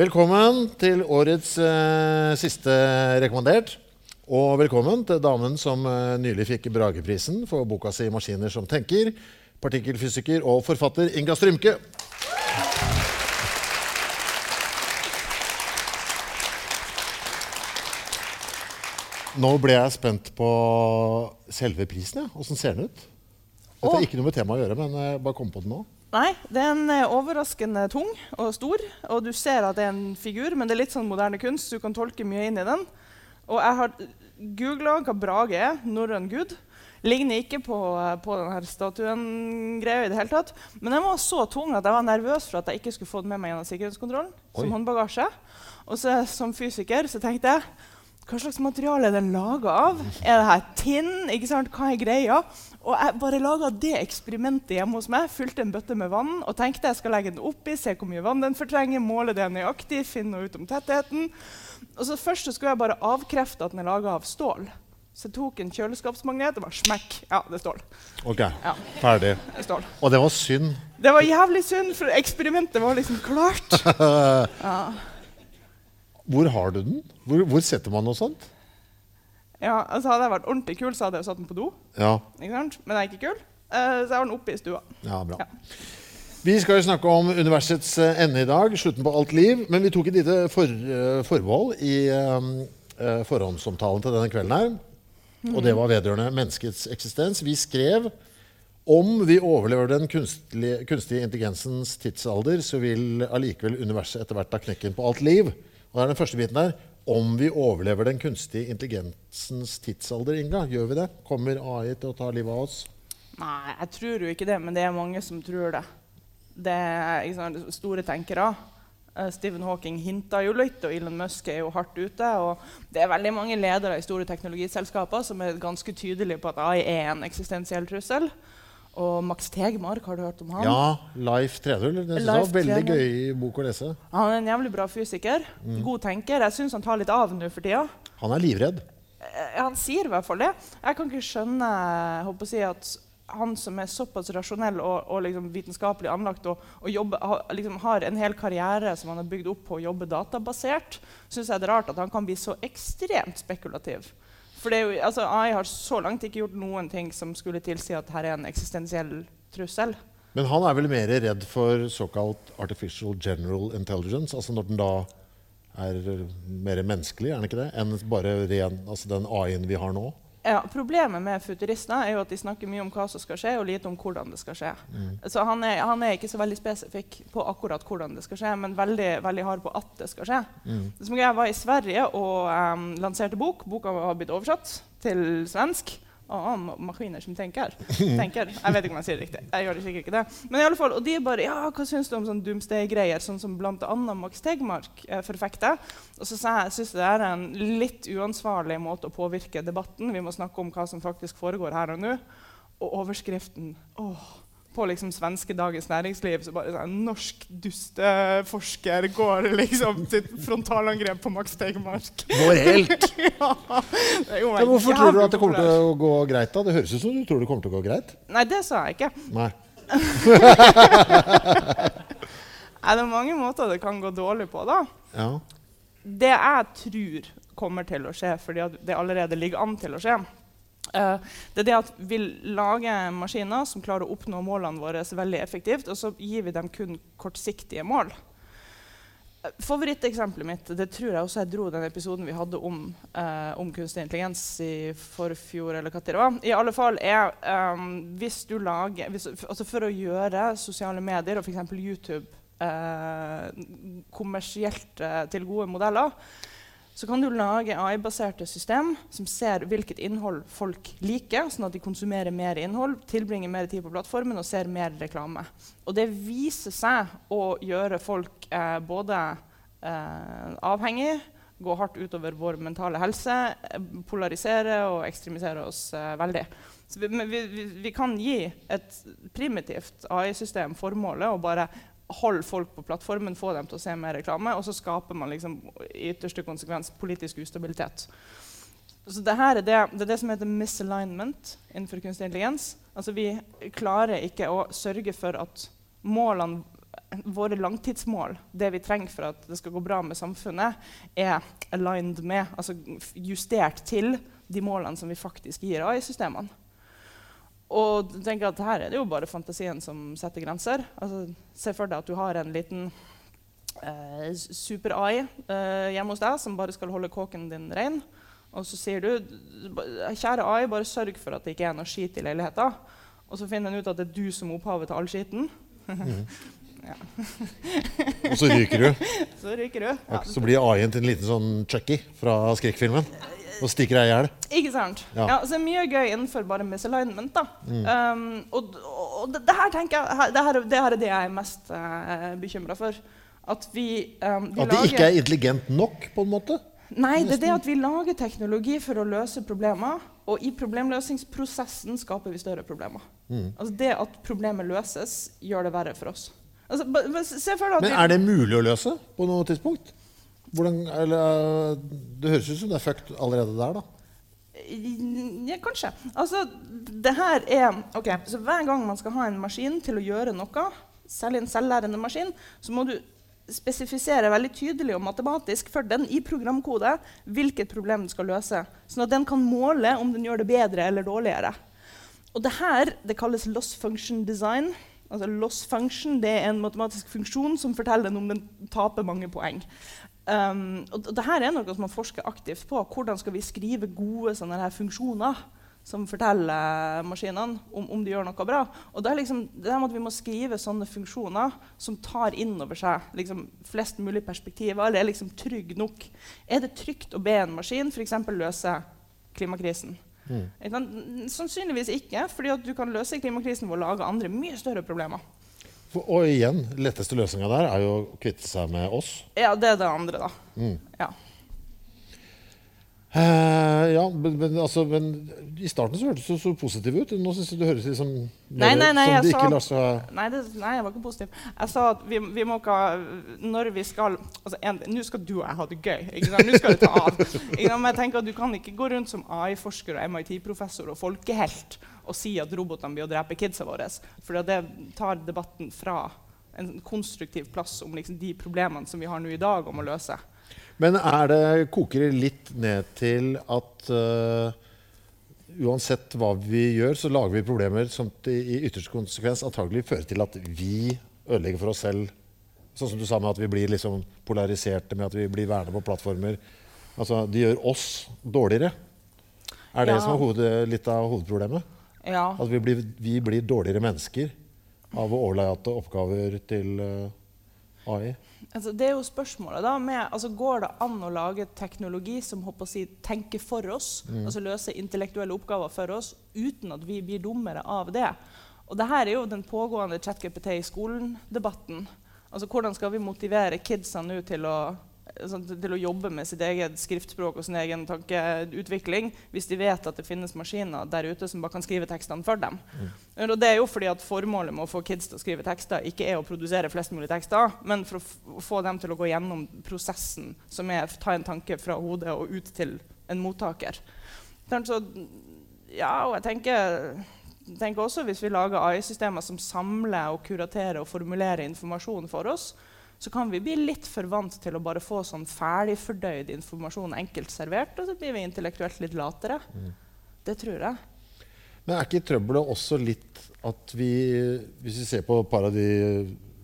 Velkommen til årets eh, siste rekommandert. Og velkommen til damen som eh, nylig fikk Brageprisen for boka si 'Maskiner som tenker'. Partikkelfysiker og forfatter Inga Strymke. Nå ble jeg spent på selve prisen. Ja. Åssen ser den ut? Dette er ikke noe med temaet å gjøre, men jeg bare kom på den nå. Nei, den er overraskende tung og stor. Og du ser at det er en figur, men det er litt sånn moderne kunst. Du kan tolke mye inn i den. Og jeg har googla hva Brage er. Norrøn gud. Ligner ikke på, på denne statuen-greia i det hele tatt. Men den var så tung at jeg var nervøs for at jeg ikke skulle få den med meg gjennom sikkerhetskontrollen. Oi. som håndbagasje. Og så, som fysiker så tenkte jeg hva slags materiale er den laga av? Er det her tinn? Ikke sant? Hva er greia? Og jeg bare laga det eksperimentet hjemme hos meg. Fylte en bøtte med vann og tenkte jeg skal legge den oppi, se hvor mye vann den fortrenger, måle det nøyaktig, finne ut om tettheten. Og så Først så skulle jeg bare avkrefte at den er laga av stål. Så jeg tok en kjøleskapsmagnet og bare smekk. Ja, det er stål. Ok, Ja. ferdig. Det er stål. Og det var synd. Det var jævlig synd, for eksperimentet var liksom klart. Hvor har du den? Hvor, hvor setter man noe sånt? Ja, altså Hadde jeg vært ordentlig kul, så hadde jeg satt den på do. Ja, Ikke sant? Men jeg er ikke kul, eh, så jeg har den oppe i stua. ja bra. Ja. Vi skal jo snakke om universets eh, ende i dag, slutten på alt liv. Men vi tok et lite for, eh, forbehold i eh, forhåndsomtalen til denne kvelden her. Og det var vedrørende menneskets eksistens. Vi skrev om vi overlever den kunstige, kunstige intelligensens tidsalder, så vil allikevel universet etter hvert ta knekken på alt liv. Og det er den første biten der. Om vi overlever den kunstige intelligensens tidsalder, Inga, gjør vi det? Kommer AI til å ta livet av oss? Nei, jeg tror jo ikke det, men det er mange som tror det. Det er sant, store tenkere. Eh, Stephen Hawking hinta jo litt, og Elon Musk er jo hardt ute. Og det er veldig mange ledere i store teknologiselskaper som er ganske tydelige på at AI er en eksistensiell trussel. Og Max Tegmark, har du hørt om han? Ja, Leif 3.0. Det var veldig 3.0. gøy bok å lese. Han er en jævlig bra fysiker. God tenker. Jeg syns han tar litt av nå for tida. Han er livredd. Eh, Han sier i hvert fall det. Jeg kan ikke skjønne håper å si, at han som er såpass rasjonell og, og liksom vitenskapelig anlagt og, og jobber, ha, liksom har en hel karriere som han har bygd opp på å jobbe databasert, syns jeg det er rart at han kan bli så ekstremt spekulativ. For jo, altså, AI har så langt ikke gjort noen ting som skulle tilsi at her er en eksistensiell trussel. Men han er vel mer redd for såkalt artificial general intelligence, altså når den da er mer menneskelig, er den ikke det, enn bare ren, altså den AI-en vi har nå? Ja, problemet med futurister er jo at de snakker mye om hva som skal skje, og lite om hvordan det skal skje. Så han er, han er ikke så veldig spesifikk på akkurat hvordan det skal skje, men veldig, veldig hard på at det skal skje. Det som Jeg var i Sverige og um, lanserte bok. Boka har blitt oversatt til svensk. Å, maskiner som tenker. tenker. Jeg vet ikke om jeg sier det riktig. Jeg gjør det sikkert ikke det. Men i alle fall, og de bare Ja, hva syns du om sånne doomsday-greier, sånn som bl.a. Max Tegmark eh, forfekter? Og så sa jeg jeg syns det er en litt uansvarlig måte å påvirke debatten. Vi må snakke om hva som faktisk foregår her og nå. Og overskriften åh, på liksom svenske Dagens Næringsliv så bare sånn Norsk dusteforsker går liksom til frontalangrep på Max Tegmark. Vår helt! ja, det Ja, hvorfor tror du at det kommer til å gå greit? da? Det høres ut som du tror det kommer til å gå greit. Nei, det sa jeg ikke. Nei. Nei, det er mange måter det kan gå dårlig på, da? Ja. Det jeg tror kommer til å skje, fordi det allerede ligger an til å skje, eh, det er det at vi lager maskiner som klarer å oppnå målene våre veldig effektivt, og så gir vi dem kun kortsiktige mål. Eh, Favoritteksempelet mitt det tror jeg også jeg dro den episoden vi hadde om, uh, om kunstig intelligens i forfjor. eller hva det var. I alle fall er um, hvis du lager, hvis, altså For å gjøre sosiale medier og f.eks. YouTube kommersielt til gode modeller, så kan du lage AI-baserte system som ser hvilket innhold folk liker, sånn at de konsumerer mer innhold, tilbringer mer tid på plattformen og ser mer reklame. Og det viser seg å gjøre folk eh, både eh, avhengig, gå hardt utover vår mentale helse, polarisere og ekstremisere oss eh, veldig. Så vi, vi, vi kan gi et primitivt AI-system formålet og bare holde folk på plattformen, få dem til å se mer reklame, og så skaper man liksom, i ytterste konsekvens politisk ustabilitet. Så det, er det, det, er det som heter misalignment innenfor kunstig intelligens. Altså Vi klarer ikke å sørge for at målene, våre langtidsmål, det vi trenger for at det skal gå bra med samfunnet, er aligned med, altså justert til de målene som vi faktisk gir AI-systemene. Og tenker at her er det jo bare fantasien som setter grenser. Altså, se for deg at du har en liten eh, super-AI eh, hjemme hos deg som bare skal holde kåken din ren. Og så sier du kjære AI, bare sørg for at det ikke er noe skit i leiligheten. Og så finner en ut at det er du som er opphavet til all skiten. Mm. og så ryker du. Så ryker du. Ja. Så blir AI-en til en liten sånn Chucky fra skrekkfilmen og stikker deg i hjel. Ikke sant. Ja. ja. så det er mye gøy innenfor bare misalignment. da. Mm. Um, og, og det, det, her tenker jeg, det, her, det her er det jeg er mest uh, eh, bekymra for. At vi, um, vi At det ikke er intelligent nok, på en måte? Nei, det er det at vi lager teknologi for å løse problemer. Og i problemløsningsprosessen skaper vi større problemer. Mm. Altså Det at problemet løses, gjør det verre for oss. Altså, Men er det mulig å løse på noe tidspunkt? Hvordan, eller, det høres ut som det er fucked allerede der, da. Ja, kanskje. Altså, det her er ok, så Hver gang man skal ha en maskin til å gjøre noe, særlig en selvlærende maskin, så må du spesifisere veldig tydelig og matematisk for den i programkode hvilket problem den skal løse, sånn at den kan måle om den gjør det bedre eller dårligere. Og det her det kalles loss function design. Altså loss function det er en matematisk funksjon som forteller om den taper mange poeng. Um, og Dette er noe som man forsker aktivt på. Hvordan skal vi skrive gode funksjoner som forteller maskinene om, om, de gjør noe bra? Og det er liksom, det er at Vi må skrive sånne funksjoner som tar inn over seg liksom, flest mulig perspektiver. Eller er liksom trygg nok. Er det trygt å be en maskin f.eks. løse klimakrisen? Mm. Sannsynligvis ikke, fordi du kan løse klimakrisen ved å lage andre mye større problemer. Og igjen, letteste løsninga der er jo å kvitte seg med oss. Ja, det er det andre, da. Mm. Ja. Uh, ja, men, men, altså, men, I starten så hørtes du så positiv ut. Nå syns jeg du høres liksom nei, nei, nei, som det ikke lar seg nei, det, nei, jeg var ikke positiv. Jeg sa at vi, vi må ikke Når vi skal altså, Nå skal du og jeg ha det gøy. Nå skal det ta av. Men jeg tenker at Du kan ikke gå rundt som AI-forsker og MIT-professor og folkehelt og si at robotene blir å drepe kidsa våre. For det tar debatten fra en konstruktiv plass om liksom, de problemene som vi har nå i dag, om å løse. Men er det, koker det litt ned til at uh, uansett hva vi gjør, så lager vi problemer som i ytterste konsekvens antagelig fører til at vi ødelegger for oss selv? Sånn som du sa med at vi blir liksom polariserte, med at vi blir værende på plattformer. Altså, De gjør oss dårligere. Er det ja. som er hoved, litt av hovedproblemet? Ja. At vi blir, vi blir, dårligere mennesker av å overlate oppgaver til uh, AI? Altså, det er jo spørsmålet da, med, altså, Går det an å lage teknologi som si, tenker for oss, mm. altså løser intellektuelle oppgaver for oss, uten at vi blir dummere av det? Og det her er jo den pågående ChatGPT i skolen-debatten. Altså, Hvordan skal vi motivere kidsa nå til å sånn, til å jobbe med sitt eget skriftspråk og sin egen tankeutvikling hvis de vet at det finnes maskiner der ute som bare kan skrive tekstene for dem. Mm. Og det er jo fordi at Formålet med å få kids til å skrive tekster ikke er å produsere flest mulig tekster, men for å få dem til å gå gjennom prosessen, som er å ta en tanke fra hodet og ut til en mottaker. Så, ja, og jeg tenker tenker også Hvis vi lager AI-systemer som samler og kuraterer og formulerer informasjon for oss, så kan vi bli litt for vant til å bare få sånn ferdigfordøyd informasjon enkelt servert, og så blir vi intellektuelt litt latere. Mm. Det tror jeg. Men er ikke trøbbelet også litt at vi, hvis vi ser på et par av de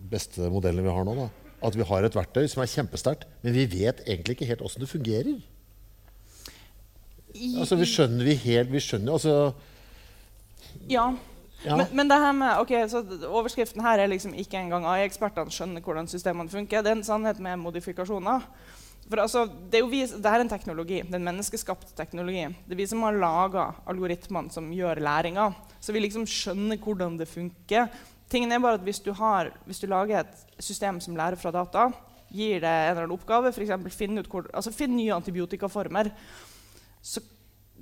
beste modellene vi har nå, da, at vi har et verktøy som er kjempesterkt, men vi vet egentlig ikke helt åssen det fungerer? I, altså, vi skjønner vi helt vi skjønner, altså, Ja. Men, men, det her med, ok, så overskriften her er liksom ikke engang AI-ekspertene skjønner hvordan systemene funker. Det er en sannhet med modifikasjoner. For altså, det er jo vi, det er en teknologi, det er en menneskeskapt teknologi. Det er vi som har laga algoritmene som gjør læringa. Så vi liksom skjønner hvordan det funker. Tingen er bare at hvis du, har, hvis du lager et system som lærer fra data, gir det en eller annen oppgave, f.eks. Finn, altså finn nye antibiotikaformer, så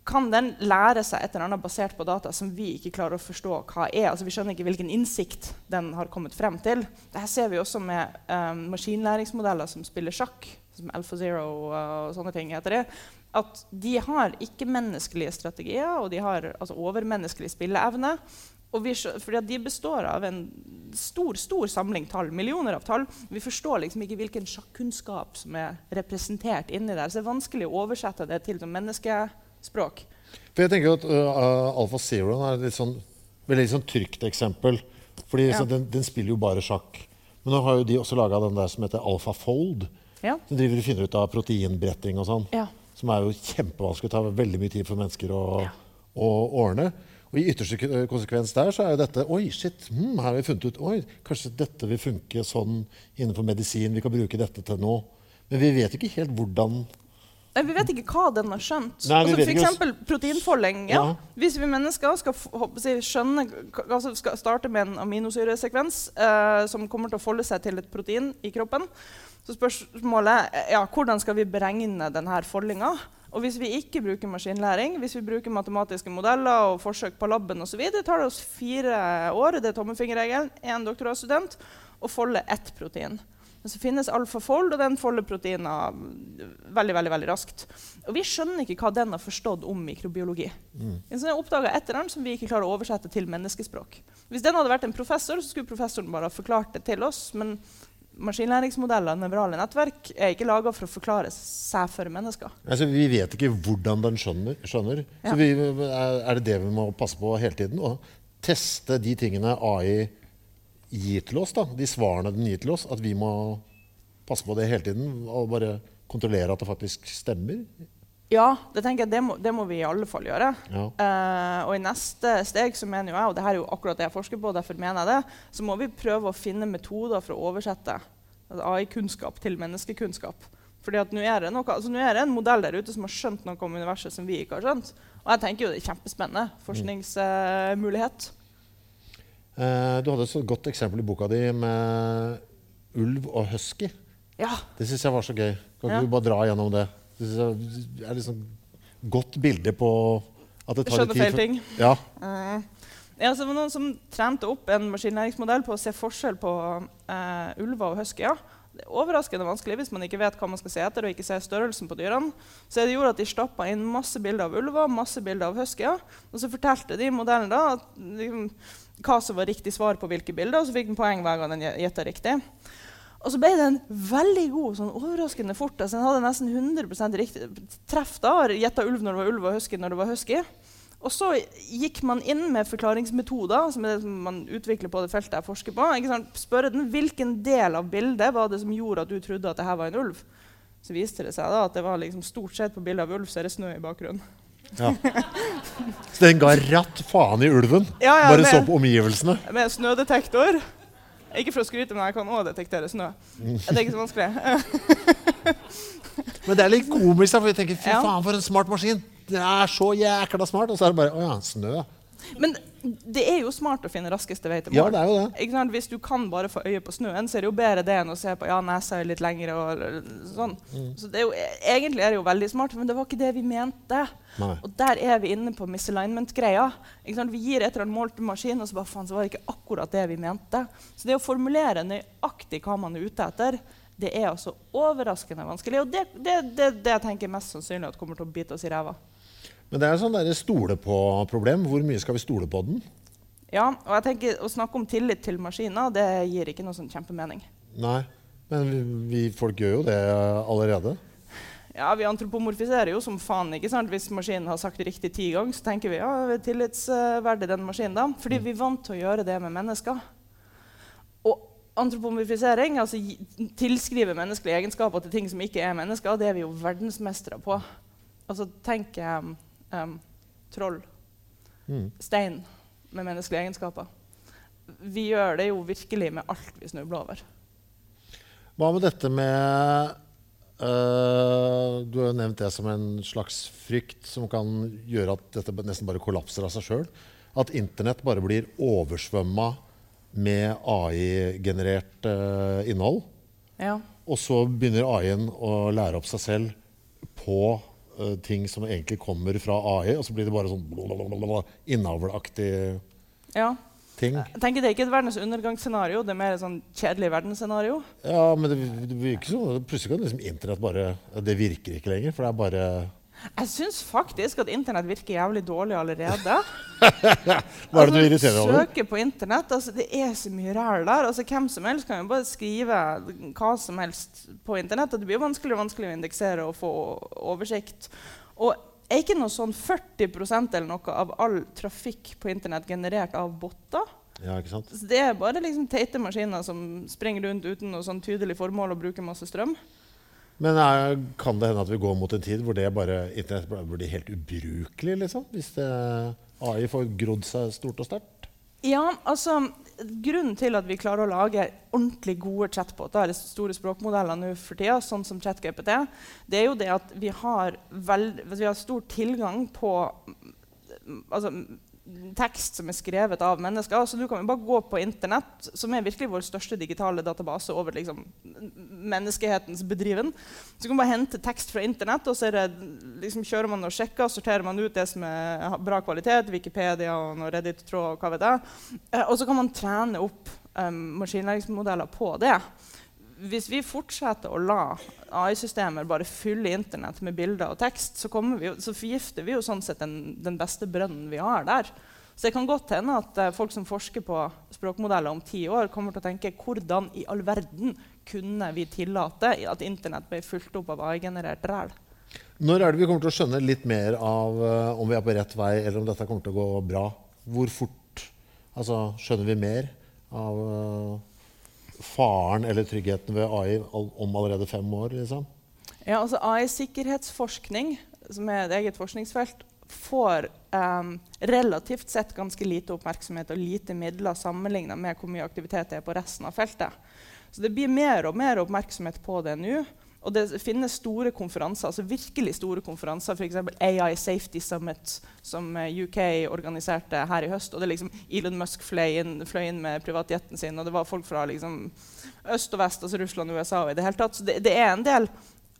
kan den lære seg et eller annet basert på data som vi ikke klarer å forstå hva er. Altså, vi skjønner ikke hvilken innsikt den har kommet frem til. Dette ser vi også med um, maskinlæringsmodeller som spiller sjakk, som AlphaZero og sånne ting heter det. At de har ikke-menneskelige strategier, og de har altså, overmenneskelig spilleevne. Og fordi de består av en stor stor samling tall, millioner av tall. Vi forstår liksom ikke hvilken sjakkunnskap som er representert inni der. Så det er vanskelig å oversette det til som menneske språk. For jeg tenker at uh, Alfa Zero er et litt sånn, veldig sånn trygt eksempel. fordi ja. den, den, spiller jo bare sjakk. Men nå har jo de også laga den der som heter AlphaFold. Ja. Som driver og finner ut av proteinbretting og sånn. Ja. Som er jo kjempevanskelig. å tar veldig mye tid for mennesker å, å ordne. Og i ytterste konsekvens der så er jo dette Oi, shit, hmm, her har vi funnet ut Oi, kanskje dette vil funke sånn innenfor medisin. Vi kan bruke dette til noe. Men vi vet jo ikke helt hvordan vi vet ikke hva den har skjønt. Nei, altså, F.eks. proteinfolding. Ja. Ja. Hvis vi mennesker skal, si, skjønne, altså skal starte med en aminosyresekvens eh, som kommer til å folde seg til et protein i kroppen, så spørsmålet ja, hvordan skal vi beregne denne foldinga? Og hvis vi ikke bruker maskinlæring, hvis vi bruker matematiske modeller og forsøk på laben osv., tar det oss fire år det er tommefingerregelen, én doktorgradsstudent, å folde ett protein. Men så finnes alfafold, og den folder proteiner veldig veldig, veldig raskt. Og vi skjønner ikke hva den har forstått om mikrobiologi. Mm. Så den oppdaga et eller annet som vi ikke klarer å oversette til menneskespråk. Hvis den hadde vært en professor, så skulle professoren bare ha forklart det til oss. Men maskinlæringsmodeller nevrale nettverk er ikke laga for å forklare seg for mennesker. Altså, vi vet ikke hvordan den skjønner. skjønner. Ja. Så vi, er det det vi må passe på hele tiden? Å teste de tingene AI gir til oss, da, de svarene den gir til oss, at vi må passe på det hele tiden og bare kontrollere at det faktisk stemmer? Ja, det tenker jeg, det må, det må vi i alle fall gjøre. Ja. Uh, og i neste steg så mener jeg, og det her er jo akkurat det jeg forsker på, derfor mener jeg det, så må vi prøve å finne metoder for å oversette AI-kunnskap til menneskekunnskap. Fordi at nå er, noe, altså nå er, det en modell der ute som har skjønt noe om universet som vi ikke har skjønt. Og jeg tenker jo det er kjempespennende forskningsmulighet. Uh, du hadde et godt eksempel i boka di med ulv og husky. Ja. Det syns jeg var så gøy. Kan ikke ja. du bare dra gjennom det? Det er et liksom godt bilde på at det tar Skjønner feil ting. Ja. Uh, ja, så det var noen som trente opp en maskinlæringsmodell på å se forskjell på uh, ulver og huskyer. Det er overraskende vanskelig hvis man ikke vet hva man skal se etter. og ikke ser størrelsen på dyrene. Så det gjorde at De stappa inn masse bilder av ulver masse bilder av huskyer. Og så fortalte de modellen da at liksom, hva som var riktig svar på hvilke bilder, og så fikk den poeng hver gang den gjetta riktig. Og så ble den veldig god, sånn overraskende fort. Altså, den hadde nesten 100 riktig treff. da, Gjetta ulv når det var ulv, og husky når det var husky. Og så gikk man inn med forklaringsmetoder, som er det som man utvikler på det feltet jeg forsker på. Spørre den hvilken del av bildet var det som gjorde at du trodde at det her var en ulv. Så viste det seg da at det var liksom stort sett på bildet av ulv så er det snø i bakgrunnen. Ja. Så den ga ratt faen i ulven? Ja, ja, Bare så på omgivelsene? Med snødetektor. Ikke for å skryte, men jeg kan òg detektere snø. Det er ikke så vanskelig. men det er litt komisk, for vi tenker fy faen, for en smart maskin. Det er så jækla smart. Og så er det bare å ja, snø. Men det er jo smart å finne raskeste vei til mål. Ja, det er jo det. Hvis du kan bare få øye på snøen, så er det jo bedre det enn å se på ja, nesa er litt lengre. og sånn. Mm. Så er jo, Egentlig er det jo veldig smart, men det var ikke det vi mente. Nei. Og der er vi inne på misalignment-greia. Vi gir et eller annet mål til maskinen, og så bare faen, så var det ikke akkurat det vi mente. Så det å formulere nøyaktig hva man er ute etter, det er altså overraskende vanskelig. Og det, det, det, det jeg tenker mest sannsynlig at kommer til å bite oss i ræva. Men det er sånn stole på-problem. Hvor mye skal vi stole på den? Ja, og jeg tenker Å snakke om tillit til maskiner det gir ikke noe sånn kjempemening. Nei, men vi, vi, folk gjør jo det allerede. Ja, Vi antropomorfiserer jo som faen. ikke sant? Hvis maskinen har sagt det riktig ti ganger, så tenker vi ja, det er tillitsverdig den maskinen da. Fordi vi er vant til å gjøre det med mennesker. Og antropomorfisering, altså tilskrive menneskelige egenskaper til ting som ikke er mennesker, det er vi jo verdensmestere på. Altså tenk um, um, troll, mm. stein med menneskelige egenskaper. Vi gjør det jo virkelig med alt vi snubler over. Hva med dette med Uh, du har jo nevnt det som en slags frykt som kan gjøre at dette nesten bare kollapser av seg sjøl. At Internett bare blir oversvømma med AI-generert uh, innhold. Ja. Og så begynner AI-en å lære opp seg selv på ting som egentlig kommer fra AI, og så blir det bare sånn innavlaktig ja. ting. Jeg tenker Det er ikke et verdens undergangsscenario, det er mer et sånn kjedelig verdensscenario. Ja, men det, det virker sånn. Plutselig kan liksom internett bare Det virker ikke lenger, for det er bare Jeg syns faktisk at Internett virker jævlig dårlig allerede. Hva er det du irriterer deg over? På Internett, altså Det er så mye ræl der. altså Hvem som helst kan jo bare skrive hva som helst på Internett. og Det blir vanskelig vanskeligere og vanskeligere å indeksere og få oversikt. Og er ikke noe sånn 40% eller noe av all trafikk på Internett generert av botter? Ja, ikke sant? Så det er bare liksom teite maskiner som springer rundt uten noe sånn tydelig formål og bruker masse strøm. Men er, kan det hende at vi går mot en tid hvor det bare, internett blir helt ubrukelig? liksom? Hvis det, AI får grodd seg stort og sterkt? Ja, altså Grunnen til at vi klarer å lage ordentlig gode chatboter, eller store språkmodeller nå for tida, sånn som ChatGPT, det er jo det at vi har, veld, vi har stor tilgang på altså, tekst som er skrevet av mennesker. Så du kan jo bare gå på Internett, som er virkelig vår største digitale database over liksom, menneskehetens bedriven. Så kan bare hente tekst fra Internett, og så det, liksom, kjører man og sjekker, sorterer man ut det som er bra kvalitet, Wikipedia og noe Reddit-tråd og hva vet jeg. Eh, og så kan man trene opp um, maskinlæringsmodeller på det hvis vi fortsetter å la AI-systemer bare fylle Internett med bilder og tekst, så, vi, så forgifter vi jo sånn sett den, den, beste brønnen vi har der. Så det kan godt hende at uh, folk som forsker på språkmodeller om ti år, kommer til å tenke hvordan i all verden kunne vi tillate at Internett ble fulgt opp av AI-generert ræl? Når er det vi kommer til å skjønne litt mer av uh, om vi er på rett vei, eller om dette kommer til å gå bra? Hvor fort altså, skjønner vi mer av uh faren eller tryggheten ved AI om allerede fem år? Liksom? Ja, altså AI-sikkerhetsforskning, som er et eget forskningsfelt, får um, relativt sett ganske lite oppmerksomhet og lite midler sammenlignet med hvor mye aktivitet det er på resten av feltet. Så det blir mer og mer oppmerksomhet på det nå. Og det finnes store konferanser, altså virkelig store konferanser, f.eks. AI Safety Summit, som eh, UK organiserte her i høst. og det liksom Elon Musk fløy inn, fløy inn med privatjetten sin, og det var folk fra liksom, øst og vest, altså Russland og USA. og i det hele tatt. Så det, det, er en del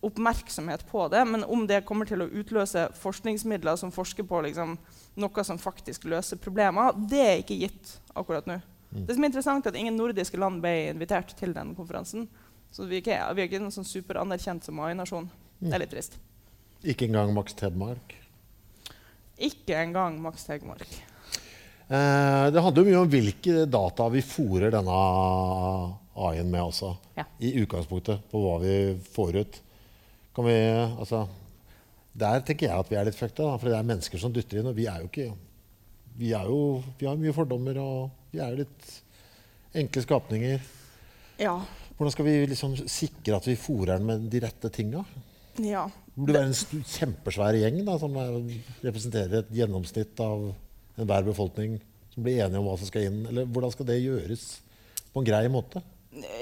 oppmerksomhet på det, men om det kommer til å utløse forskningsmidler som forsker på liksom, noe som faktisk løser problemer, det er ikke gitt akkurat nå. Mm. Det som er interessant er at Ingen nordiske land ble invitert til den konferansen. Så vi er ikke, vi er ikke en sånn superanerkjent som AI-nasjon. Det er litt trist. Ikke engang Max Tedmark? Ikke engang Max Tegmark. Eh, det handler jo mye om hvilke data vi fòrer denne AI-en med også. Ja. I utgangspunktet på hva vi får ut. Kan vi, altså, der tenker jeg at vi er litt fucked, for det er mennesker som dytter inn. Og vi er jo ikke Vi, er jo, vi har mye fordommer, og vi er jo litt enkle skapninger. Ja, hvordan skal vi liksom sikre at vi fôrer den med de rette tinga? Ja. Det burde være en kjempesvær gjeng da, som representerer et gjennomsnitt av enhver befolkning, som blir enige om hva som skal inn. Eller hvordan skal det gjøres på en grei måte?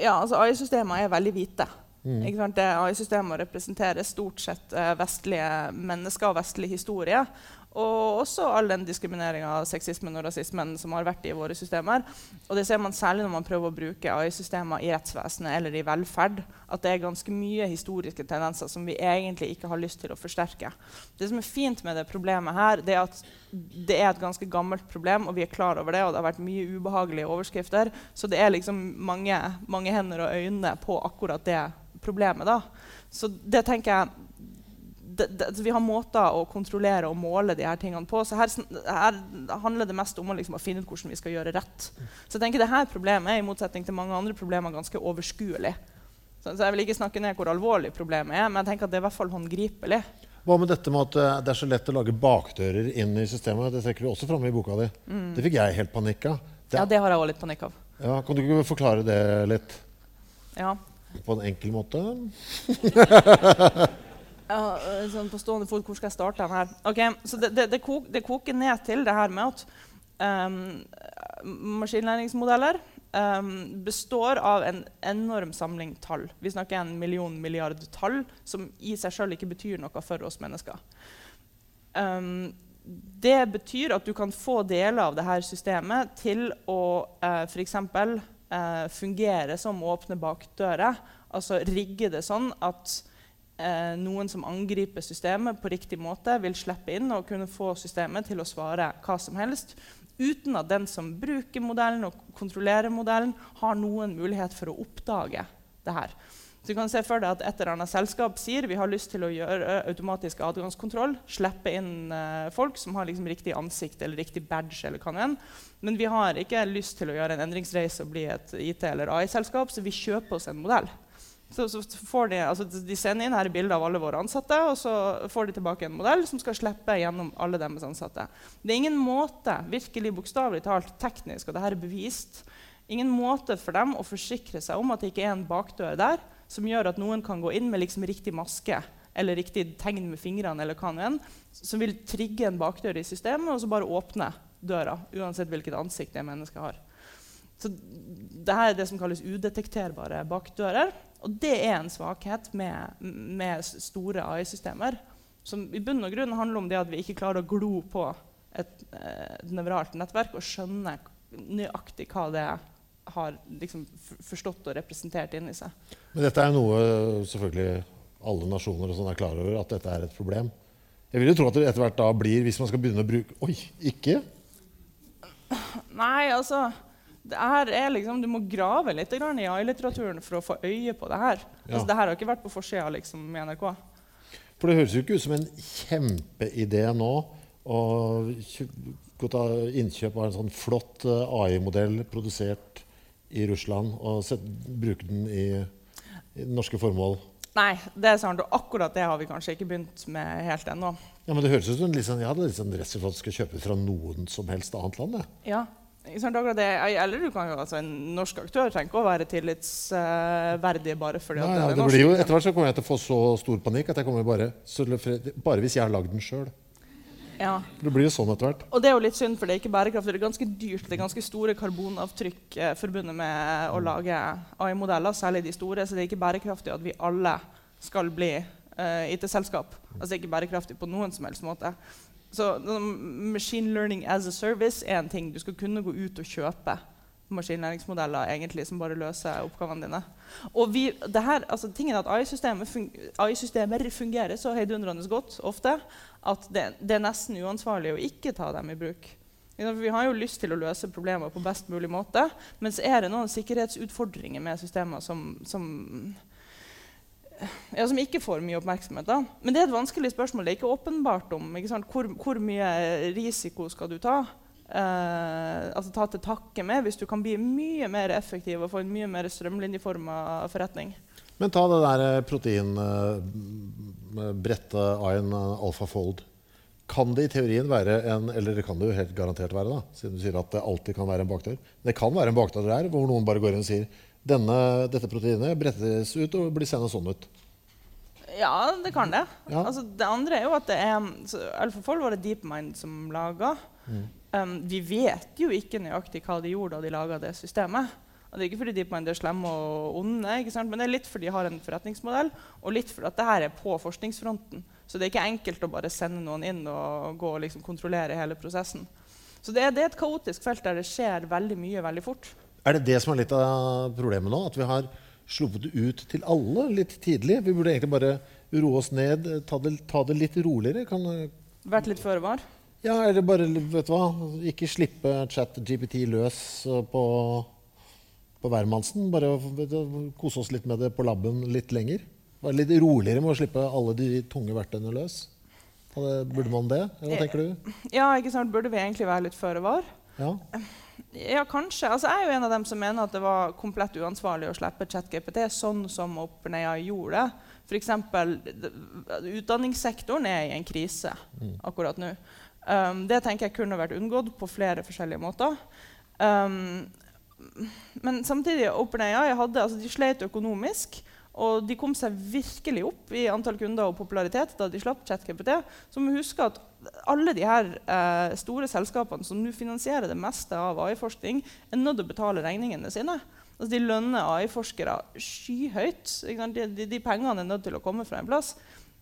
Ja, altså AI-systemene er veldig hvite. Mm. AI-systemet representerer stort sett uh, vestlige mennesker og vestlig historie. Og også all den diskrimineringa sexismen og rasismen som har vært i våre systemer. Og det ser man særlig når man prøver å bruke AI-systemer i rettsvesenet eller i velferd. At det er ganske mye historiske tendenser som vi egentlig ikke har lyst til å forsterke. Det som er fint med det problemet her, det er at det er et ganske gammelt problem, og vi er klar over det, og det har vært mye ubehagelige overskrifter. Så det er liksom mange, mange hender og øyne på akkurat det problemet. da. Så det tenker jeg det, det, vi har måter å kontrollere og måle de her tingene på. Så her, her handler det mest om å, liksom, å, finne ut hvordan vi skal gjøre rett. Så jeg tenker dette problemet er i motsetning til mange andre problemer ganske overskuelig. Så, så jeg vil ikke snakke ned hvor alvorlig problemet er, men jeg tenker at det er i hvert fall håndgripelig. Hva med dette med at eh, det er så lett å lage bakdører inn i systemet? Det trekker du også fram i boka di. Mm. Det fikk jeg helt panikk av. Ja, det har jeg òg litt panikk av. Ja, kan du ikke forklare det litt? Ja. På en enkel måte? Eh, sånn på stående fot, hvor skal jeg starte den her? Okay, så det, det, det, kok, det, koker ned til det her med at um, maskinlæringsmodeller um, består av en enorm samling tall. Vi snakker en million milliard tall som i seg sjøl ikke betyr noe for oss mennesker. Um, det betyr at du kan få deler av dette systemet til å uh, f.eks. Uh, fungere som åpne bakdører. Altså rigge det sånn at uh, noen som angriper systemet på riktig måte, vil slippe inn og kunne få systemet til å svare hva som helst uten at den som bruker modellen og kontrollerer modellen, har noen mulighet for å oppdage det her. Så du kan se for deg at Et eller annet selskap sier vi har lyst til å gjøre automatisk adgangskontroll, slippe inn uh, folk som har liksom riktig ansikt eller riktig badge, eller hva er. men vi har ikke lyst til å gjøre en endringsreise og bli et IT- eller AI-selskap, så vi kjøper oss en modell. Så, så de, altså, de, sender inn her bilde av alle våre ansatte, og så får de tilbake en modell som skal slippe gjennom alle deres ansatte. Det er ingen måte, virkelig bokstavelig talt teknisk, og dette er bevist, ingen måte for dem å forsikre seg om at det ikke er en bakdør der som gjør at noen kan gå inn med liksom riktig maske eller riktig tegn med fingrene, eller hva enn, som vil trigge en bakdør i systemet og så bare åpne døra, uansett hvilket ansikt det mennesket har. Så dette er det som kalles udetekterbare bakdører. Og det er en svakhet med, med store AI-systemer. Som i bunn og grunn handler om det at vi ikke klarer å glo på et, eh, et nevralt nettverk og skjønne nøyaktig hva det har liksom forstått og representert inni seg. Men dette er noe selvfølgelig alle nasjoner sånn er klar over, at dette er et problem. Jeg vil jo tro at det etter hvert da blir, hvis man skal begynne å bruke Oi, ikke? Nei, altså er liksom, Du må grave litt i AI-litteraturen for å få øye på det her. Ja. Altså, det her har ikke vært på forsida liksom, i NRK. For det høres jo ikke ut som en kjempeidé nå å gå ta innkjøp av en sånn flott eh, AI-modell produsert i Russland og set, bruke den i, i norske formål. Nei, det er sant, og akkurat det har vi kanskje ikke begynt med helt ennå. Ja, men det høres ut som liksom, jeg hadde sånn rett at du skal kjøpe fra noen som helst annet land. Ja. Det, eller du kan jo, altså, En norsk aktør trenger ikke å være tillitsverdig bare fordi Nei, det er det norsk. Jo, etter hvert så kommer jeg til å få så stor panikk at jeg kommer bare, bare hvis jeg har lagd den sjøl. Ja. Det blir jo sånn etter hvert. Og det er jo litt synd, for det er ikke bærekraftig. Det er ganske dyrt. Det er ganske store karbonavtrykk eh, forbundet med å lage AI-modeller, særlig de store. Så det er ikke bærekraftig at vi alle skal bli eh, IT-selskap. Altså ikke bærekraftig på noen som helst måte. Så Machine learning as a service er en ting du skal kunne gå ut og kjøpe maskinlæringsmodeller egentlig som bare løser oppgavene dine. Og vi, her, altså, tingen at AI-systemer AI fungerer så heidundrende godt ofte at det, det, er nesten uansvarlig å ikke ta dem i bruk. Vi har jo lyst til å løse problemer på best mulig måte, men så er det noen sikkerhetsutfordringer med systemer som, som ja, som ikke får mye oppmerksomhet. Da. Men det er et vanskelig spørsmål. Det er ikke åpenbart om ikke hvor, hvor, mye risiko skal du ta. Eh, altså ta til takke med hvis du kan bli mye mer effektiv og få en mye mer strømlinjeforma forretning. Men ta det der eh, proteinbrettet uh, Ain AlphaFold. Kan det i teorien være en Eller det kan det jo helt garantert være, da, siden du sier at det alltid kan være en bakdør. Det kan være en bakdør der hvor noen bare går inn og sier denne, dette proteinet brettes ut og blir seende sånn ut. Ja, det kan det. Ja. Altså, det andre er jo at det er Alfafold var det DeepMind som laga. Mm. Um, vi vet jo ikke nøyaktig hva de gjorde da de laga det systemet. Og det er ikke fordi DeepMind er slemme og onde, men det er litt fordi de har en forretningsmodell, og litt fordi at det her er på forskningsfronten. Så det er ikke enkelt å bare sende noen inn og gå og liksom kontrollere hele prosessen. Så det er, det er, et kaotisk felt der det skjer veldig mye veldig fort. Er det det som er litt av problemet nå? At vi har sluppet det ut til alle litt tidlig? Vi burde egentlig bare roe oss ned, ta det, ta det litt roligere? Kan, Vært litt føre var? Ja, eller bare vet du hva, ikke slippe chat GPT løs på på hvermannsen. Bare kose oss litt med det på laben litt lenger. Være litt roligere med å slippe alle de tunge verktøyene løs. Burde man det? Hva tenker du? Ja, ikke sant? Burde vi egentlig være litt føre var? Ja. Ja, kanskje. Altså, jeg er jo en av dem som mener at det var komplett uansvarlig å slippe ChatGPT sånn som OpenAI gjorde det. F.eks. utdanningssektoren er i en krise mm. akkurat nå. Um, det tenker jeg kunne vært unngått på flere forskjellige måter. Um, men samtidig OpenAI hadde, altså de slet økonomisk. Og de kom seg virkelig opp i antall kunder og popularitet da de slapp ChatGPT. Så må vi huske at alle de her eh, store selskapene som nå finansierer det meste av AI-forskning, er nødt til å betale regningene sine. Altså, de lønner AI-forskere skyhøyt. De, de, de, pengene er nødt til å komme fra en plass.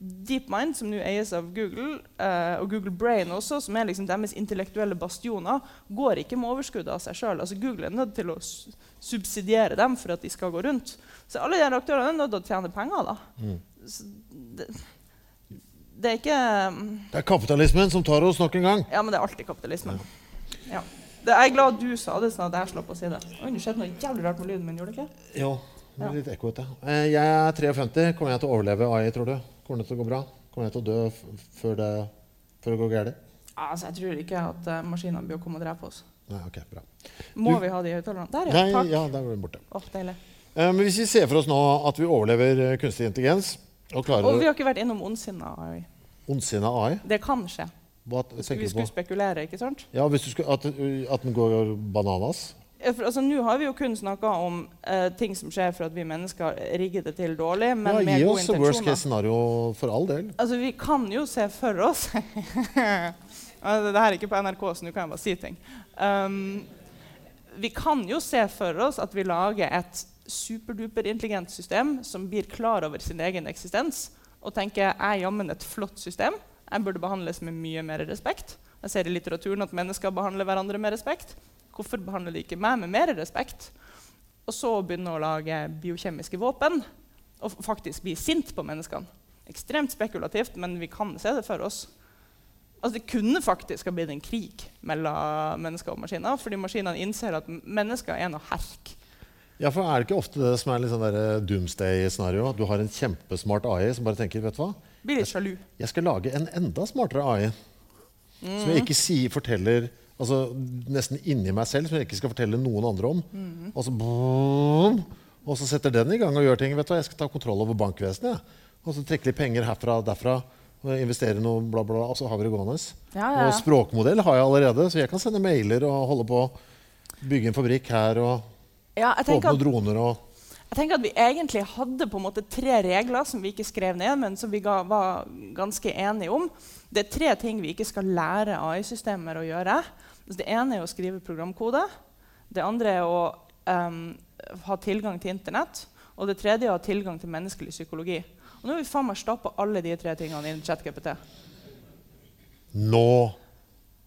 DeepMind, som nå eies av Google, eh, og Google Brain også, som er liksom deres intellektuelle bastioner, går ikke med overskuddet av seg sjøl. Altså, Google er nødt til å subsidiere dem for at de skal gå rundt. Så alle de aktørene er nødt til å tjene penger. da. Mm. Det, det, er ikke um, Det er kapitalismen som tar oss nok en gang. Ja, men det er alltid kapitalismen. Ja. Det, jeg er glad du sa det, sånn at jeg slapp å si det. Oi, det skjedde noe jævlig rart med lyden min, gjorde det ikke? Jo, det er litt vet Eh, jeg er 53. Kommer jeg til å overleve AI, tror du? Kommer det til å gå bra? Kommer jeg til å dø før det, før det går galt? Altså, jeg tror ikke at uh, maskinene blir å komme og drepe oss. Nei, ok, bra. Må du, vi ha de høyttalerne? Der, ja. Nei, takk. Ja, der var den borte. Oh, deilig. Uh, men hvis vi ser for oss nå at vi overlever uh, kunstig intelligens Og, og vi har ikke vært innom ondsinna AI. Ondsinna AI? Det kan skje. Hva hvis vi skulle spekulere, ikke sant? Ja, skulle, at, at, den går bananas? Altså, Nå har vi jo kun snakka om uh, ting som skjer for at vi mennesker rigger det til dårlig. men ja, med gode. Gi oss worst case scenario for all del. Altså, Vi kan jo se for oss Dette Det her er ikke på NRK, så nå kan jeg bare si ting. Um, vi kan jo se for oss at vi lager et superduperintelligent system som blir klar over sin egen eksistens og tenker jeg er jammen et flott system. Jeg burde behandles med mye mer respekt. Jeg ser i litteraturen at mennesker behandler hverandre med respekt. Hvorfor behandler de ikke meg med mer respekt? Og så begynne å lage biokjemiske våpen og faktisk bli sint på menneskene. Ekstremt spekulativt, men vi kan se det for oss. Altså, det kunne faktisk ha blitt en krig mellom mennesker og maskiner, fordi maskinene innser at mennesker er noe herk. Ja, for Er det ikke ofte det som er litt sånn eh, doomsday-scenario? At du har en kjempesmart AI som bare tenker vet du hva? Blir litt sjalu. Jeg skal lage en enda smartere AI. Mm. Som jeg ikke sier, forteller altså, nesten inni meg selv, som jeg ikke skal fortelle noen andre om. Mm. Og, så, boom, og så setter den i gang og gjør ting. vet du, Jeg skal ta kontroll over bankvesenet. Ja. Og så trekke litt penger herfra og derfra. Og investere noe, bla, bla, og så har vi det gående. Ja, ja, og språkmodell har jeg allerede, så jeg kan sende mailer og holde på. Bygge en fabrikk her og opp noen droner. og... Jeg tenker at Vi egentlig hadde på en måte tre regler som vi ikke skrev ned, men som vi ga, var ganske enige om. Det er tre ting vi ikke skal lære AI-systemer å gjøre. Det ene er å skrive programkode. Det andre er å um, ha tilgang til Internett. Og det tredje er å ha tilgang til menneskelig psykologi. Og nå har vi faen meg stappa alle de tre tingene inn i ChatGPT. Nå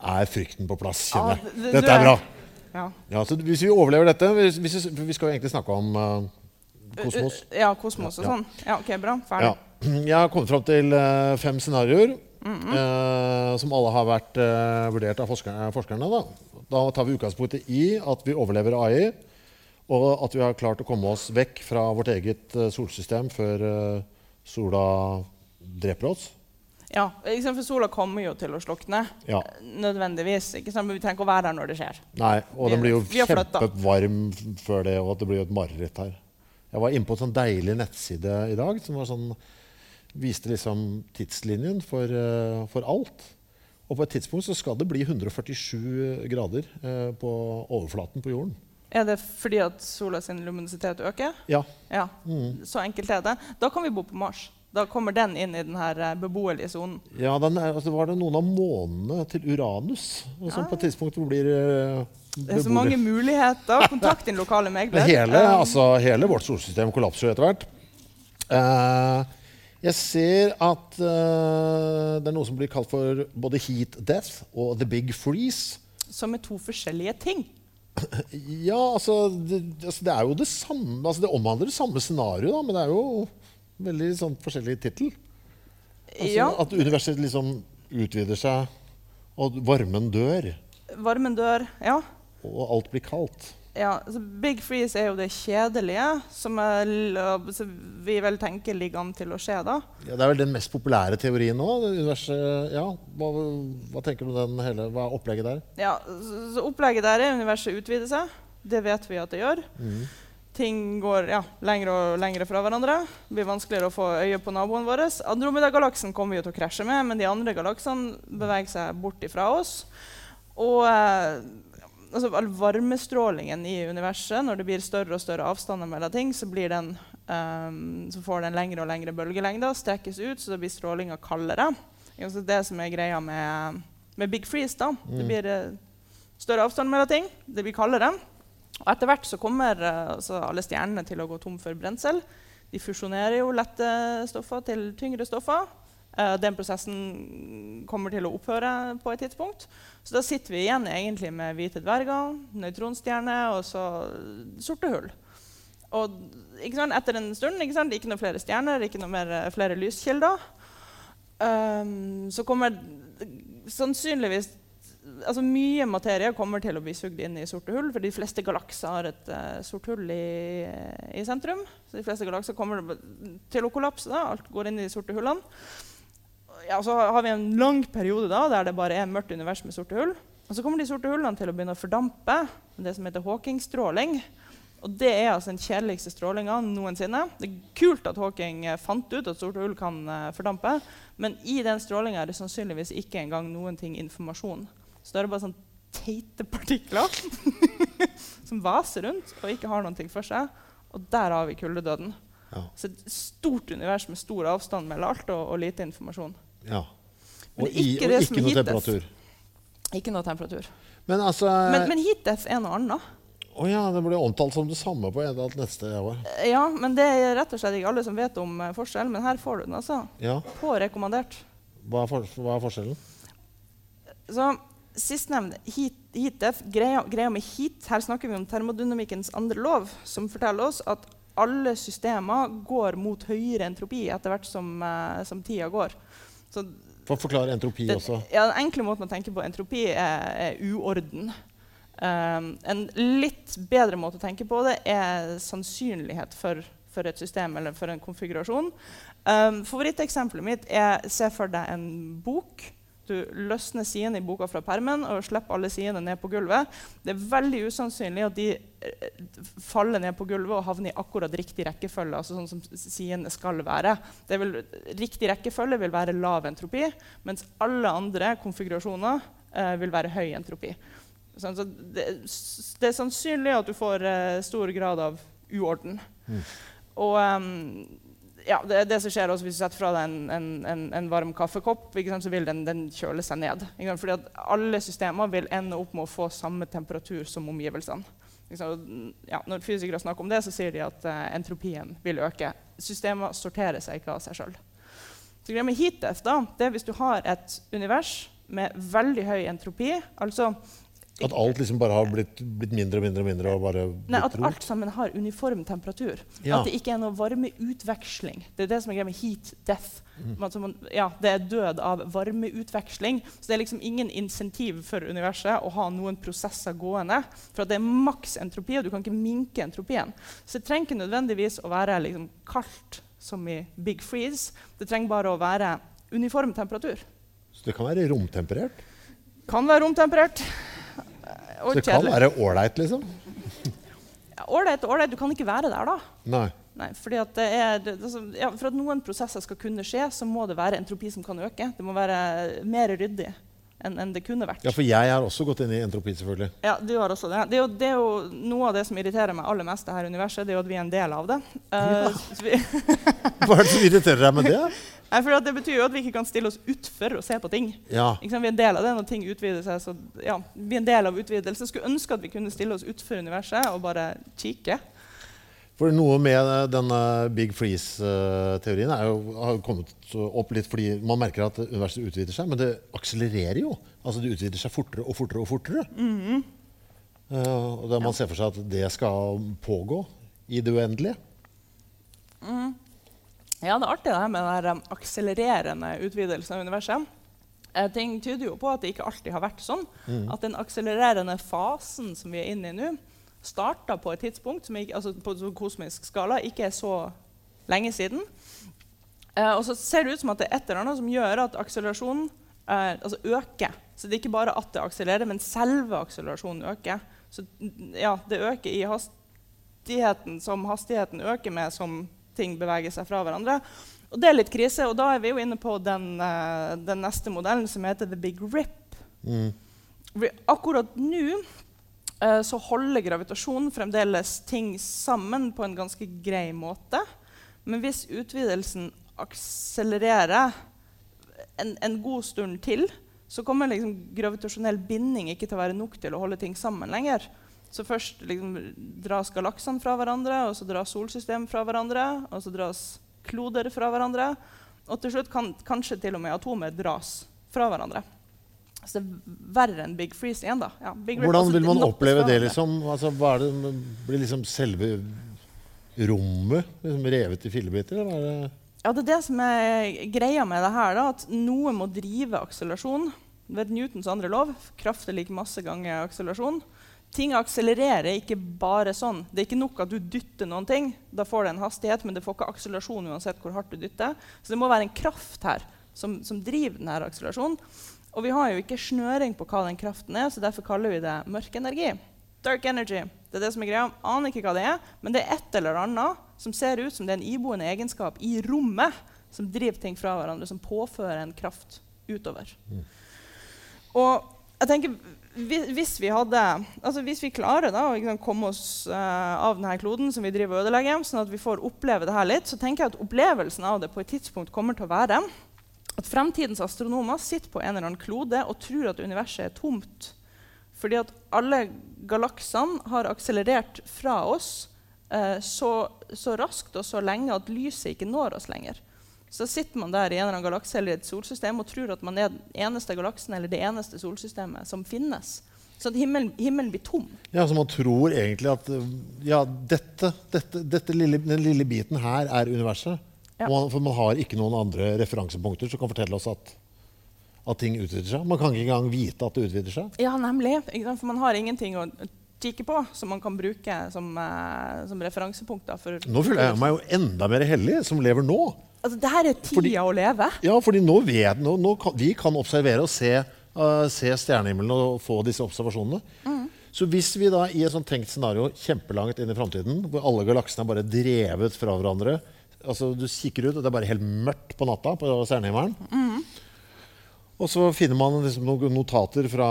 er frykten på plass, kjenner jeg. Ja, dette er bra. Ja. Ja, hvis vi overlever dette hvis, hvis, Vi skal jo egentlig snakke om uh, kosmos. Ja, kosmos og sånn. Ja, ok, bra. Ferdig. Jeg har kommet fram til uh, fem scenarioer. Mm -hmm. eh, som alle har vært eh, vurdert av forskerne. forskerne da. da. tar vi utgangspunktet i at vi overlever AI, og at vi har klart å komme oss vekk fra vårt eget eh, solsystem før eh, sola dreper oss. Ja, for sola kommer jo til å slukne. Ja. Nødvendigvis. Ikke sant? Men vi trenger ikke å være der når det skjer. Nei, Og den blir jo kjempevarm før det, og det blir jo et mareritt her. Jeg var inne på en sånn deilig nettside i dag som var sånn viste liksom tidslinjen for, uh, for, alt. Og på et tidspunkt så skal det bli 147 grader uh, på overflaten på jorden. Er det fordi at sola sin luminositet øker? Ja. ja. Mm. Så enkelt er det. Da kan vi bo på Mars. Da kommer den inn i den eh, beboelige sonen. Ja, den er, altså, var det noen av månene til Uranus som ja. på et tidspunkt blir uh, Det er så mange muligheter. Kontakt din lokale megler. Hele, altså, hele vårt solsystem kollapser jo etter hvert. Uh, jeg ser at uh, det er noe som blir kalt for både heat death og the big freeze. Som er to forskjellige ting? ja, altså det, altså det, er jo det samme altså Det omhandler det samme scenarioet, men det er jo veldig sånn forskjellig tittel. Altså, ja. At universet liksom utvider seg, og varmen dør. Varmen dør, ja. Og alt blir kaldt. Ja, så Big freeze er jo det kjedelige, som er, vi vel tenker ligger an til å skje. da. Ja, Det er vel den mest populære teorien nå? ja, hva, hva, tenker du om den hele, hva er opplegget der? Ja, så, så Opplegget der er universet utvider seg. Det vet vi at det gjør. Mm. Ting går ja, lengre og lengre fra hverandre. Det blir vanskeligere å få øye på naboen vår. Andromeda-galaksen kommer vi til å krasje med, men de andre galaksene beveger seg bort ifra oss. Og eh, altså, all varmestrålingen i universet, når det blir større og større avstander mellom ting, så blir den Um, så får den lengre og lengre bølgelengder, strekkes ut, så det blir strålinga kaldere. Det er det som er greia med, med big freeze. da. Mm. Det blir uh, større avstand mellom ting, det blir kaldere. Og etter hvert så kommer uh, alle stjernene til å gå tom for brensel. De fusjonerer jo lette stoffer til tyngre stoffer. Uh, den prosessen kommer til å opphøre på et tidspunkt. Så da sitter vi igjen egentlig med hvite dverger, nøytronstjerner og så sorte hull. Og etter en stund ikke, sant, ikke noe flere stjerner, ikke noe mer, eh, flere lyskilder. Um, så kommer sannsynligvis altså Mye materie kommer til å bli sugd inn i sorte hull, for de fleste galakser har et uh, sort hull i, i, sentrum. Så de fleste galakser kommer til å kollapse. Da. Alt går inn i de sorte hullene. Ja, så har vi en lang periode da, der det bare er mørkt univers med sorte hull. Og så kommer de sorte hullene til å begynne å fordampe. med Det som heter Hawking-stråling. Og det er altså den kjedeligste strålinga noensinne. Det er kult at Hawking eh, fant ut at sorte hull kan uh, fordampe, men i den strålinga er det sannsynligvis ikke engang noen ting informasjon. Så da er det bare sånn teite partikler som vaser rundt og ikke har noe for seg. Og der har vi kuldedøden. Ja. Så et stort univers med stor avstand mellom alt og, og lite informasjon. Ja. Og, i, og ikke noe temperatur. Ikke noe temperatur. Men, altså, men, men heatdeath er noe annet. Å oh ja, det ble omtalt som det samme på eller annen neste år. Ja, men det er rett og slett ikke alle som vet om uh, forskjell. Men her får du den, altså. Ja. På rekommandert. Hva er, for, hva er forskjellen? Så Sistnevnte, heat, heat greia, greia, med heat Her snakker vi om termodynamikkens andre lov, som forteller oss at alle systemer går mot høyere entropi etter hvert som, uh, som tida går. Så, For å forklare entropi det, også. Ja, Den enkle måten å tenke på entropi er, er uorden. Um, en litt bedre måte å tenke på det er sannsynlighet for, for et system eller for en konfigurasjon. Um, Favoritteksempelet mitt er se for deg en bok. Du løsner sidene i boka fra permen og slipper alle sidene ned på gulvet. Det er veldig usannsynlig at de eh, faller ned på gulvet og havner i akkurat riktig rekkefølge. altså sånn som sidene skal være. Vil, riktig rekkefølge vil være lav entropi, mens alle andre konfigurasjoner eh, vil være høy entropi. Sånn, så det, det, er sannsynlig at du får eh, stor grad av uorden. Mm. Og um, ja, det det som skjer også hvis du setter fra deg en, en, en, varm kaffekopp, så vil den, den, kjøle seg ned. Fordi alle systemer vil ende opp med å få samme temperatur som omgivelsene. Ja, når fysikere snakker om det, så sier de at uh, entropien vil øke. Systemer sorterer seg ikke av seg sjøl. Hvis du har et univers med veldig høy entropi, altså at alt liksom bare har blitt, blitt, mindre og mindre og mindre? og bare Nei, At alt sammen har uniform temperatur. Ja. At det ikke er noe varmeutveksling. Det er det som er greia med heat death. Mm. Man, ja, det er død av varmeutveksling. Så det er liksom ingen insentiv for universet å ha noen prosesser gående. For det er maks entropi, og du kan ikke minke entropien. Så det trenger ikke nødvendigvis å være liksom kaldt som i big freeze. Det trenger bare å være uniform temperatur. Så det kan være romtemperert? Kan være romtemperert. Så det kan være ålreit, liksom? Ålreit ja, ålreit. Du kan ikke være der, da. Nei. Nei, fordi at det er, altså, ja, For at noen prosesser skal kunne skje, så må det være entropi som kan øke. Det må være mer ryddig enn en det kunne vært. Ja, For jeg har også gått inn i entropi, selvfølgelig. Ja, du har også Det Det er jo, det er jo Noe av det som irriterer meg aller mest, det her universet, det er jo at vi er en del av det. Uh, ja. Hva er det som irriterer deg med det? Nei, for Det betyr jo at vi ikke kan stille oss utfor og se på ting. Ja. Vi er en del av det når ting utvider seg. så ja, vi er en del av utvidelse. Skulle ønske at vi kunne stille oss utfor universet og bare kikke. For Noe med denne big freeze-teorien har kommet opp litt fordi man merker at universet utvider seg, men det akselererer jo. Altså Det utvider seg fortere og fortere og fortere. Mm -hmm. uh, og da man ja. ser for seg at det skal pågå i det uendelige. Mm. Ja, det er artig det her med den akselererende utvidelsen av universet. Eh, ting tyder jo på at det ikke alltid har vært sånn. Mm. At den akselererende fasen som vi er inne i nå, starta på et tidspunkt som ikke, altså på kosmisk skala ikke er så lenge siden. Eh, og så ser det ut som at det er et eller annet som gjør at akselerasjonen eh, altså øker. Så det er ikke bare at det akselererer, men selve akselerasjonen øker. Så ja, det øker i hastigheten som hastigheten øker med som ting beveger seg fra hverandre. Og det er litt krise, og da er vi jo inne på den, uh, den neste modellen som heter the big rip. Mm. Akkurat nå så holder gravitasjonen fremdeles ting sammen på en ganske grei måte. Men hvis utvidelsen akselererer en, en god stund til, så kommer liksom gravitasjonell binding ikke til å være nok til å holde ting sammen lenger. Så først liksom, dras galaksene fra hverandre, og så dras solsystemet fra hverandre, og så dras kloder fra hverandre. Og til slutt kan kanskje til og med atomer dras fra hverandre. Så det er verre enn Big Freeze igjen. da. Ja, Big Hvordan altså, vil man oppleve det? liksom? Altså, hva er det, blir liksom selve rommet liksom revet i fillebiter? eller er det? Ja, det er det som er greia med det her. da, At noe må drive akselerasjon. Ved Newtons andre lov kraft er lik masse ganger akselerasjon. Ting akselererer ikke bare sånn. Det er ikke nok at du dytter noen ting. Da får det en hastighet, men det får ikke akselerasjon uansett hvor hardt du dytter. Så det må være en kraft her som, som driver denne akselerasjonen. Og vi har jo ikke snøring på hva den kraften er, så derfor kaller vi det mørk energi. Dark energy. Det er det som er greia. Aner ikke hva det er, men det er et eller annet som ser ut som det er en iboende egenskap i rommet som driver ting fra hverandre, som påfører en kraft utover. Og jeg tenker, hvis vi hadde, altså hvis vi klarer da, å liksom komme oss uh, av denne kloden som vi driver og ødelegger, sånn at vi får oppleve det her litt, så tenker jeg at opplevelsen av det på et tidspunkt kommer til å være at fremtidens astronomer sitter på en eller annen klode og tror at universet er tomt. Fordi at alle galaksene har akselerert fra oss eh, så, så raskt og så lenge at lyset ikke når oss lenger. Så sitter man der i en eller annen galakse eller et solsystem og tror at man er den eneste galaksen eller det eneste solsystemet som finnes. Så himmelen, himmelen blir tom. Ja, så Man tror egentlig at ja, dette, dette, dette lille, den lille biten her er universet. Ja. Man, for man har ikke noen andre referansepunkter som kan fortelle oss at, at ting utvider seg. Man kan ikke engang vite at det utvider seg. Ja, nemlig. For man har ingenting å kikke på som man kan bruke som, eh, som referansepunkter. For Nå føler jeg meg jo enda mer heldig som lever nå. Altså, det her er tida Fordi- å leve. Ja, fordi nå vet nå, nå kan, Vi kan observere og se, uh, se stjernehimmelen og få disse observasjonene. Så hvis vi da i et sånt tenkt scenario kjempelangt inn i framtiden, hvor alle galaksene er bare drevet fra hverandre altså Du kikker ut, og det er bare helt mørkt på natta på stjernehimmelen. Og så finner man liksom noen notater fra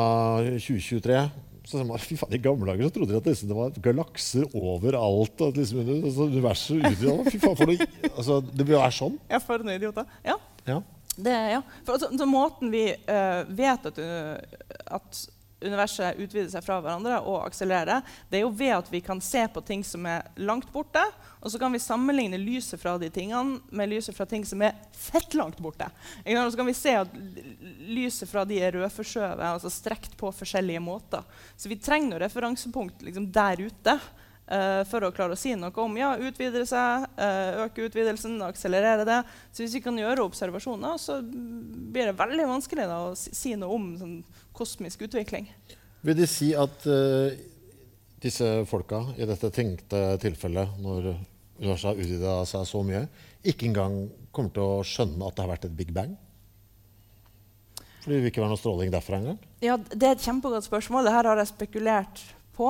2023. Så sier man, fy faen, I gamle dager så trodde de at liksom, det var galakser overalt. og At liksom, altså, universet utvidet. Fy faen, for noe, altså, det vil være sånn. Ja, for noen idioter. Ja. Ja. Det, ja. For altså, så måten vi uh, vet at, uh, at universet utvider seg fra hverandre og akselererer, det er jo ved at vi kan se på ting som er langt borte, og så kan vi sammenligne lyset fra de tingene med lyset fra ting som er fett langt borte. Og så kan vi se at lyset fra de er rødforskjøvet, altså strekt på forskjellige måter. Så vi trenger noe referansepunkt liksom, der ute eh, for å klare å si noe om ja, utvide seg, uh, øke utvidelsen, akselerere det. Så hvis vi kan gjøre observasjoner, så blir det veldig vanskelig da, å si, noe om sånn, kosmisk utvikling. Vil de si at uh, disse folka i dette tenkte tilfellet, når universet har utvida seg så mye, ikke engang kommer til å skjønne at det har vært et big bang? For det vil ikke være noe stråling derfra engang? Ja, Det er et kjempegodt spørsmål. Dette har jeg spekulert på.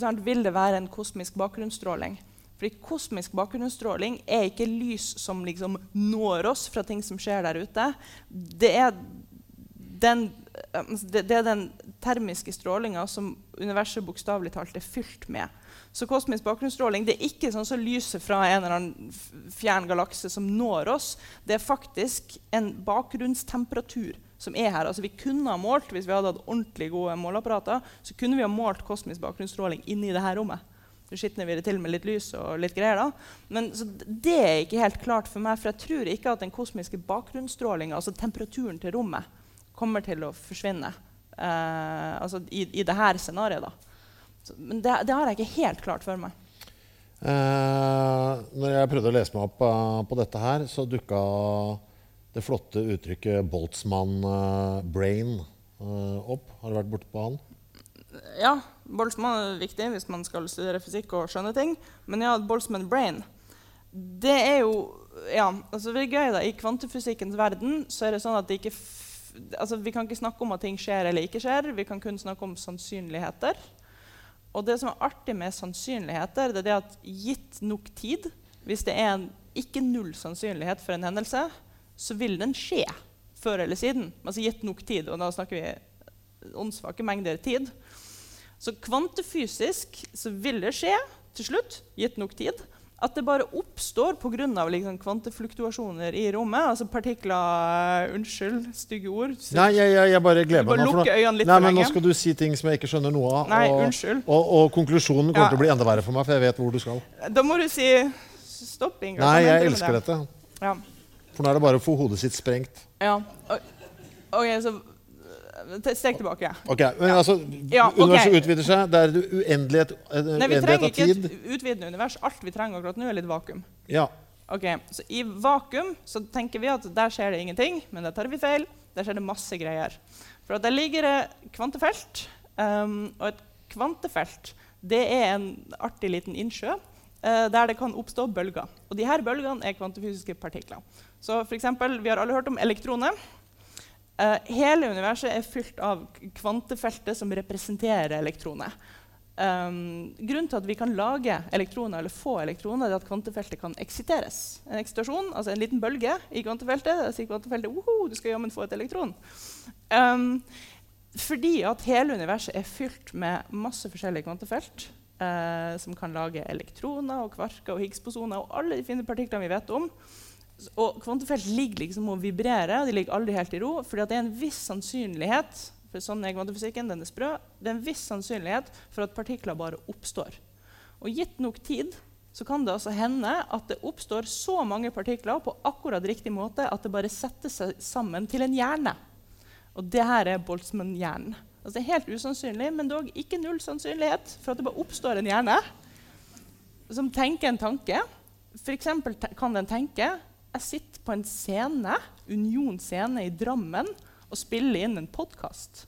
Sant? Vil det være en kosmisk bakgrunnsstråling? Fordi Kosmisk bakgrunnsstråling er ikke lys som liksom når oss fra ting som skjer der ute. Det er den, det, er den termiske strålinga som universet bokstavelig talt er fylt med. Så kosmisk bakgrunnsstråling det er ikke sånn som lyset fra en eller annen fjern galakse som når oss. Det er faktisk en bakgrunnstemperatur som er her. Altså, vi kunne ha målt, Hvis vi hadde hatt ordentlig gode måleapparater, så kunne vi ha målt kosmisk bakgrunnsstråling inni dette rommet. Så skitner vi det til med litt lys og litt greier. da. Men Det er ikke helt klart for meg, for jeg tror ikke at den kosmiske bakgrunnsstrålinga, altså temperaturen til rommet, kommer til å forsvinne eh, altså i, i dette scenarioet. Men det, det har jeg ikke helt klart for meg. Eh, når jeg prøvde å lese meg opp uh, på dette her, så dukka det flotte uttrykket 'Boltzmann-brain' eh, opp. Har du vært borte på han? Ja, Boltzmann er viktig hvis man skal studere fysikk og skjønne ting. Men ja, Boltzmann brain Det er jo ja, altså det er gøy da, I kvantefysikkens verden så er det sånn at det ikke altså vi kan ikke snakke om at ting skjer eller ikke skjer. Vi kan kun snakke om sannsynligheter. Og det som er artig med sannsynligheter, det er det at gitt nok tid Hvis det er en ikke null sannsynlighet for en hendelse, så vil den skje før eller siden. Altså gitt nok tid. Og da snakker vi åndssvake mengder tid. Så kvantefysisk så vil det skje til slutt, gitt nok tid, at det bare oppstår pga. Liksom kvantefluktuasjoner i rommet. Altså partikler Unnskyld, stygge ord. Nei, jeg, jeg, jeg bare gleder meg nå. øynene litt nei, men nå skal du si ting som jeg ikke skjønner noe av. Nei, og, unnskyld. Og, og konklusjonen kommer Ja. til å bli enda verre for meg, for jeg vet hvor du skal. Da må du si stopp, Ingrid. Nei, jeg elsker elsker dette. Ja. For nå er det bare å få hodet sitt sprengt. ja. OK, så Steg tilbake. Ok, men altså, Ja, okay. Universet utvider seg. Det er uendelighet, en Nei, vi trenger ikke tid. et utvidende univers. Alt vi trenger akkurat nå, er litt vakuum. Ja. Ok, så I vakuum så tenker vi at der skjer det ingenting, men der tar vi feil. Der skjer det masse greier. For at Der ligger det kvantefelt, um, og et kvantefelt det er en artig liten innsjø uh, der det kan oppstå bølger. Og de her bølgene er kvantefysiske partikler. Så for eksempel, Vi har alle hørt om elektroner. Eh, hele universet er fylt av kvantefeltet som representerer elektroner. Um, grunnen til at vi kan lage elektroner, eller få elektroner, er at kvantefeltet kan eksiteres. En eksitasjon, altså en liten bølge i kvantefeltet, da sier kvantefeltet «Woho, du skal jammen få et elektron. Um, fordi at hele universet er fylt med masse forskjellige kvantefelt uh, som kan lage elektroner og kvarker og Higgs-bosoner og alle de fine partiklene vi vet om. Og kvantefelt ligger liksom og vibrerer, og de ligger aldri helt i ro. fordi det er en viss sannsynlighet for sånn er kvantefysikken, den er sprø, det er en viss sannsynlighet for at partikler bare oppstår. Og gitt nok tid så kan det altså hende at det oppstår så mange partikler på akkurat riktig måte at det bare setter seg sammen til en hjerne. Og det her er Boltzmann-hjernen. Altså det er helt usannsynlig, men dog ikke null sannsynlighet for at det bare oppstår en hjerne som tenker en tanke. Eksempel kan den tenke jeg sitter på en scene, Union scene i Drammen og spiller inn en podkast.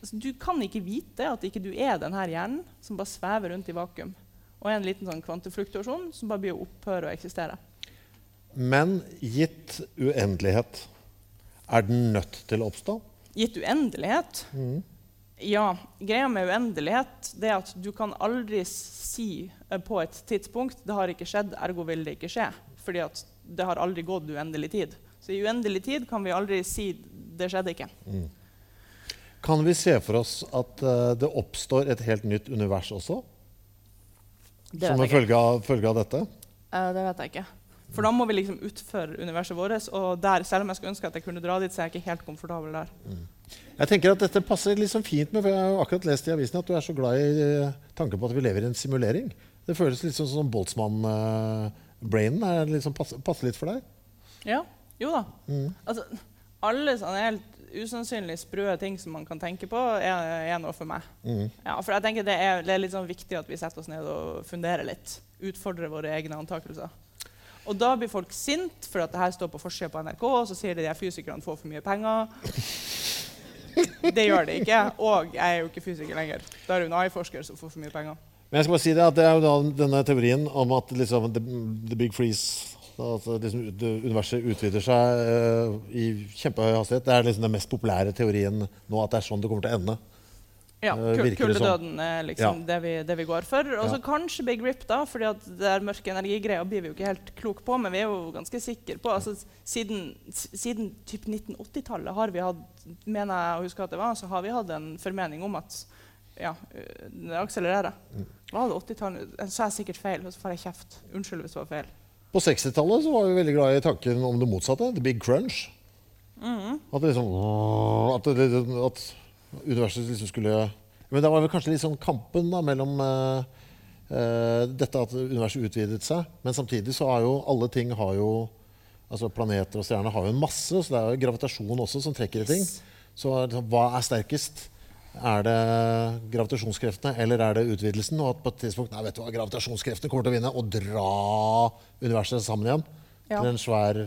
Altså, du kan ikke vite at ikke du er denne hjernen som bare svever rundt i vakuum. Og er en liten sånn kvantefluktuasjon som bare blir å opphøre å eksistere. Men gitt uendelighet, er den nødt til å oppstå? Gitt uendelighet Ja, greia med uendelighet det er at du kan aldri si eh, på et tidspunkt det har ikke skjedd, ergo vil det ikke skje. Fordi at det har aldri gått uendelig tid. Så i uendelig tid kan vi aldri si det skjedde ikke. Kan vi se for oss at uh, det oppstår et helt nytt univers også? Det som en følge av, følge av dette? Uh, det vet jeg ikke. For da må vi liksom utføre universet vårt. Og der, selv om jeg skulle ønske at jeg kunne dra dit, så er jeg ikke helt komfortabel der. Jeg tenker at Dette passer liksom fint med for Jeg har akkurat lest i avisen at du er så glad i eh, tanken på at vi lever i en simulering. Det føles litt sånn som Boltzmann-brainen. er liksom passer, passer litt for deg? Ja, jo da. Altså, alle sånne helt usannsynlig sprø ting som man kan tenke på, er, er noe for meg. Ja, for jeg tenker det er, det er litt sånn viktig at vi setter oss ned og funderer litt. Utfordrer våre egne antakelser. Og da blir folk sint for at det her står på forsida på NRK, og så sier de at fysikerne får for mye penger. Det gjør de ikke. Og jeg er jo ikke fysiker lenger. Da er en AI-forsker som får for mye penger. Men jeg skal bare si det at det er jo da denne teorien om at liksom the, the big freeze altså liksom, Universet utvider seg uh, i kjempehøy hastighet. Det er liksom den mest populære teorien nå, at det er sånn det kommer til å ende. Ja, Eh, kul-. Kuldedøden er liksom Ja. det, vi, det vi går for. Og så Ja. kanskje Big Rip, da, fordi at det der mørke energigreia blir vi jo ikke helt klok på, men vi er jo ganske sikre på altså, Siden, siden typ 1980-tallet har vi hatt mener jeg å huske at det var, så har vi hatt en formening om at ja, øh, det akselererer. Mm. Var det 80-tallet? Så sa jeg sikkert feil, og så får jeg kjeft. Unnskyld hvis det var feil. På 60-tallet så var vi veldig glad i tanken om det motsatte. The big crunch. At, det liksom, at, det, at universet liksom skulle Men det var vel kanskje litt sånn kampen da, mellom uh, eh, dette at universet utvidet seg, men samtidig så har jo alle ting har jo altså Planeter og stjerner har jo en masse, så det er jo gravitasjon også som trekker i ting. Så liksom, hva er sterkest? Er det gravitasjonskreftene eller er det utvidelsen? Og at på et tidspunkt nei, vet du hva, gravitasjonskreftene kommer til å vinne og dra universet sammen igjen Ja. til en svær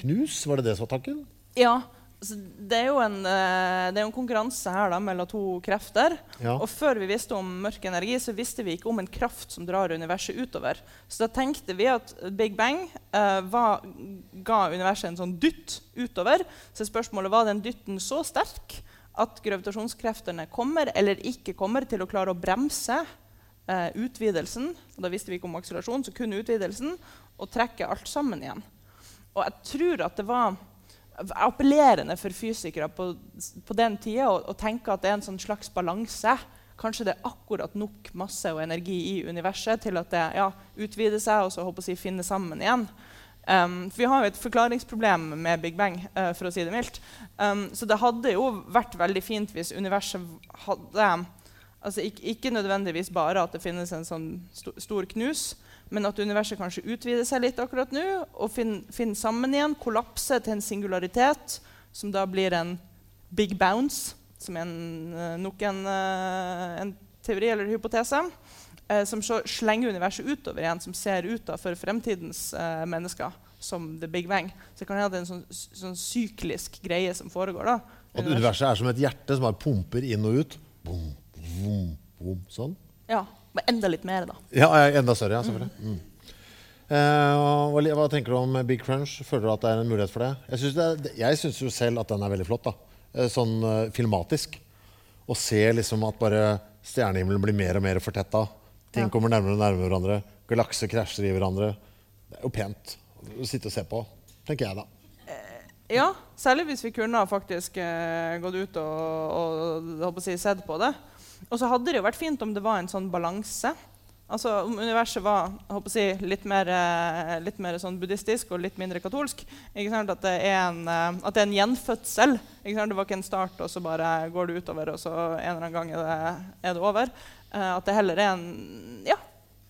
knus? Var det det som var tanken? Ja, det er jo en, eh, det er jo en konkurranse her da, mellom to krefter. Ja. Og før vi visste om mørk energi, så visste vi ikke om en kraft som drar universet utover. Så da tenkte vi at Big Bang eh, var, ga universet en sånn dytt utover. Så spørsmålet var den dytten så sterk at gravitasjonskreftene kommer eller ikke kommer til å klare å bremse eh, utvidelsen. Og da visste vi ikke om akselerasjon, så kun utvidelsen, og trekke alt sammen igjen. Og jeg tror at det var appellerende for fysikere på, på den tida å, å tenke at det er en sånn slags balanse. kanskje det er akkurat nok masse og energi i universet til at det ja, utvider seg og så håper jeg, finner sammen igjen. Um, for vi har jo et forklaringsproblem med Big Bang, uh, for å si det mildt. Um, så det hadde jo vært veldig fint hvis universet hadde altså ikke, ikke, nødvendigvis bare at det finnes en sånn sto, stor knus, men at universet kanskje utvider seg litt akkurat nå og finner fin sammen igjen, kollapser til en singularitet, som da blir en big bounce, som er en, uh, nok en, uh, en teori eller hypotese eh, som så slenger universet utover igjen, som ser ut da for fremtidens eh, mennesker som The Big Bang. Så det kan hende det er en sånn, sånn, syklisk greie som foregår. da. At universet er som et hjerte som bare pumper inn og ut? Boom, boom, boom, sånn? Ja. Men enda litt mer, da. Ja, enda større. ja, selvfølgelig. Mm. Uh, hva, hva, tenker du om Big Crunch? Føler du at det er en mulighet for det? Jeg syns, det, jeg syns jo selv at den er veldig flott. da. Eh, sånn uh, filmatisk. Å se liksom at bare stjernehimmelen blir mer og mer fortetta. Ting kommer nærmere og nærmere hverandre. Galakser krasjer i hverandre. Det er jo pent å sitte og se på, tenker jeg da. Eh, ja, særlig hvis vi kunne faktisk eh, gått ut og, og si, sett på det. Og så hadde det jo vært fint om det var en sånn balanse. Altså Om universet var si, litt mer, eh, litt mer sånn buddhistisk og litt mindre katolsk. At det, en, eh, at, det er en, gjenfødsel. Det var ikke en start, og så bare går det utover, og så en eller annen gang er det, er det over. Uh, at det heller er en ja,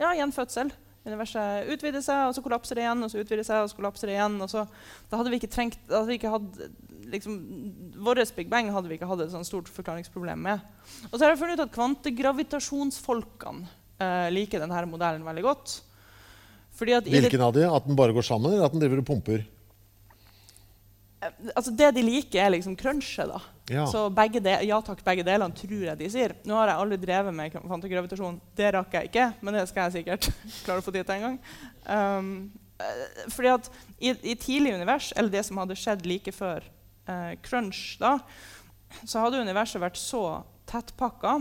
ja, gjenfødsel. Universet utvider seg, og så kollapser det igjen. og så utvider seg, og så kollapser det igjen. og så, Da hadde vi ikke trengt, da hadde vi ikke hatt, liksom, Vår Big Bang hadde vi ikke hatt et sånt stort forklaringsproblem med. Og så har jeg funnet ut at kvantegravitasjonsfolkene uh, liker denne modellen veldig godt. Hvilken av de? At den bare går sammen, eller at den driver og pumper? altså Det de liker, er liksom crunchet. da. Ja. Så begge de, ja takk, begge delene tror jeg de sier. Nå har jeg aldri drevet med kvantegravitasjon. Det rakk jeg ikke, men det skal jeg sikkert klare å få tid til en gang. Um, fordi at i, i, tidlig univers, eller det som hadde skjedd like før uh, crunch, da, så hadde universet vært så tettpakka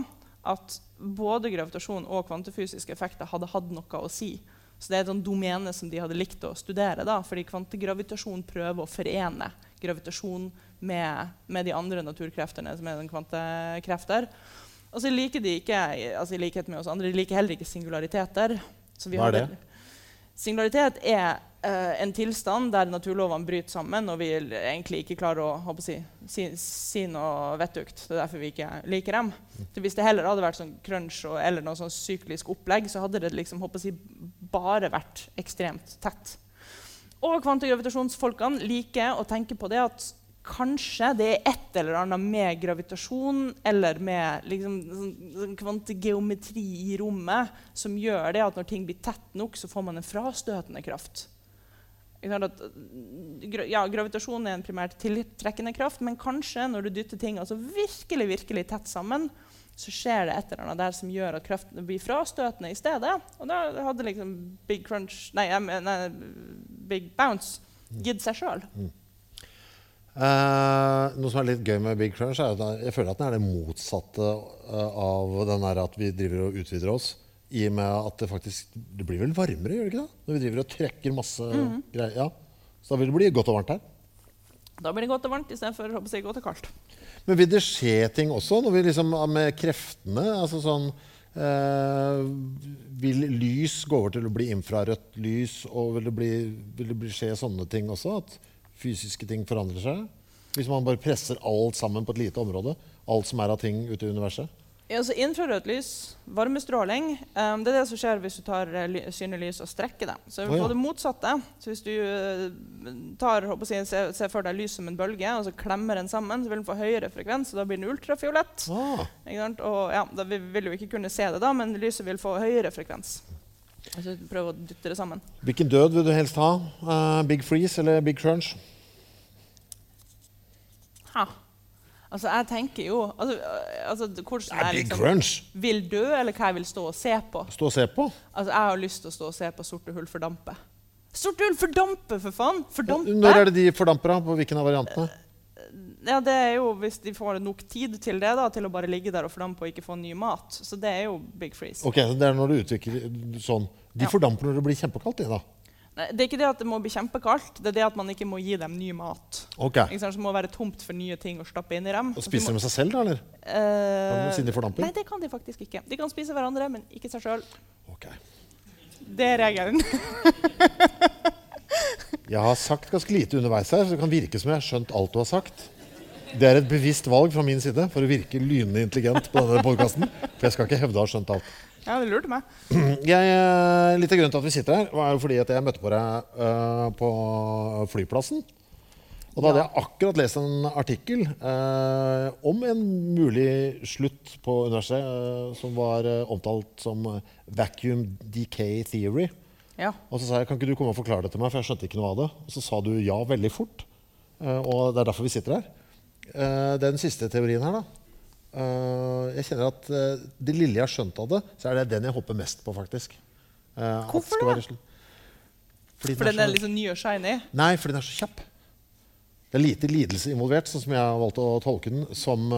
at både gravitasjon og kvantefysiske effekter hadde hatt noe å si. Så det er et domene som de hadde likt å studere. da, fordi kvantegravitasjon prøver å forene gravitasjon med, med, de andre naturkreftene, som er den kvantekrefter. Og så liker de ikke altså i likhet med oss andre, de liker heller ikke singulariteter. Hva er det? Singularitet er uh, en tilstand der naturlovene bryter sammen, og vi egentlig ikke klarer å, å si, si, si, noe vettugt. Det er derfor vi ikke liker dem. Så hvis det heller hadde vært sånn crunch og, eller noe sånn syklisk opplegg, så hadde det liksom, si, bare vært ekstremt tett. Og kvantegravitasjonsfolkene liker å tenke på det at kanskje det er et eller annet med gravitasjon eller med liksom, sånn, sånn kvantegeometri i rommet som gjør det at når ting blir tett nok, så får man en frastøtende kraft. At, ja, gravitasjon er en primært tiltrekkende kraft, men kanskje når du dytter ting altså virkelig, virkelig tett sammen, så skjer det et eller annet der som gjør at kraften blir frastøtende i stedet. Og da hadde liksom Big Crunch Nei, nei Big Bounce gitt seg sjøl. Mm. Uh, noe som er litt gøy med Big Crunch, er at jeg føler at den er det motsatte uh, av den der at vi driver og utvider oss. I og med at det faktisk det blir vel varmere, gjør det ikke det? Når vi driver og trekker masse mm. greier. Ja. Så da vil det bli godt og varmt her. Da blir det godt og varmt istedenfor godt og kaldt. Men vil det skje ting også når vi liksom, med kreftene? altså sånn Eh, vil lys gå over til å bli infrarødt lys? Og vil det, bli, vil det bli skje sånne ting også? At fysiske ting forandrer seg? Hvis man bare presser alt sammen på et lite område? Alt som er av ting ute i universet? Ja, altså infrarødt lys, varmestråling, um, det er det som skjer hvis du tar uh, synlig lys og strekker det. Så vi får det motsatte. Så hvis du uh, tar, si, ser, ser, for deg lys som en bølge og så klemmer den sammen, så vil den få høyere frekvens, og da blir den ultrafiolett. Ah. Og, ja, da, vi vil jo ikke kunne se det, da, men lyset vil få høyere frekvens. Altså prøve å dytte det sammen. Hvilken død vil du helst ha? Uh, big freeze eller big crunch? Ha. Altså, jeg tenker jo altså, altså, Hvordan jeg liksom, vil dø, eller hva jeg vil stå og se på. Stå og se på? Altså, Jeg har lyst til å stå og se på sorte hull fordampe. Sorte hull fordampe, for faen! Fordampe. Når er det de fordamper? da? På hvilken av variantene? Ja, det er jo Hvis de får nok tid til det, da, til å bare ligge der og fordampe og ikke få ny mat. Så det er jo big freeze. Ok, så Det er når du utvikler sånn. De ja. fordamper når det blir kjempekaldt? Det, da. Det er ikke det at det må bli kjempekaldt, det er det at man ikke må gi dem ny mat. Okay. Ikke sant? Så det må være tomt for nye ting å stappe inn i dem. Og spiser de seg selv, da? eller? Uh, Siden de fordamper? Nei, det kan de faktisk ikke. De kan spise hverandre, men ikke seg sjøl. Okay. Det er regelen. Jeg har sagt ganske lite underveis her, så det kan virke som jeg har skjønt alt du har sagt. Det er et bevisst valg fra min side for å virke lynende intelligent på denne podkasten. For jeg skal ikke hevde å ha skjønt alt. Ja, det lurte meg. Jeg, eh, litt av grunnen til at vi sitter her, var jo fordi at jeg møtte på deg uh, på flyplassen. Og da hadde jeg akkurat lest en artikkel uh, om en mulig slutt på universet uh, som var omtalt som vacuum decay theory. Ja. Og så sa jeg kan ikke du komme og forklare det til meg, for jeg skjønte ikke noe av det. Og så sa du ja veldig fort. Og det er derfor vi sitter her. Den siste teorien her, da. Eh, jeg kjenner at eh, det lille jeg har skjønt av det, så er det den jeg hopper mest på, faktisk. Eh, Hvorfor det? Fordi For den er så- liksom ny og shiny. Nei, fordi den er så kjapp. Det er lite lidelse involvert, sånn som jeg har valgt å tolke den. Som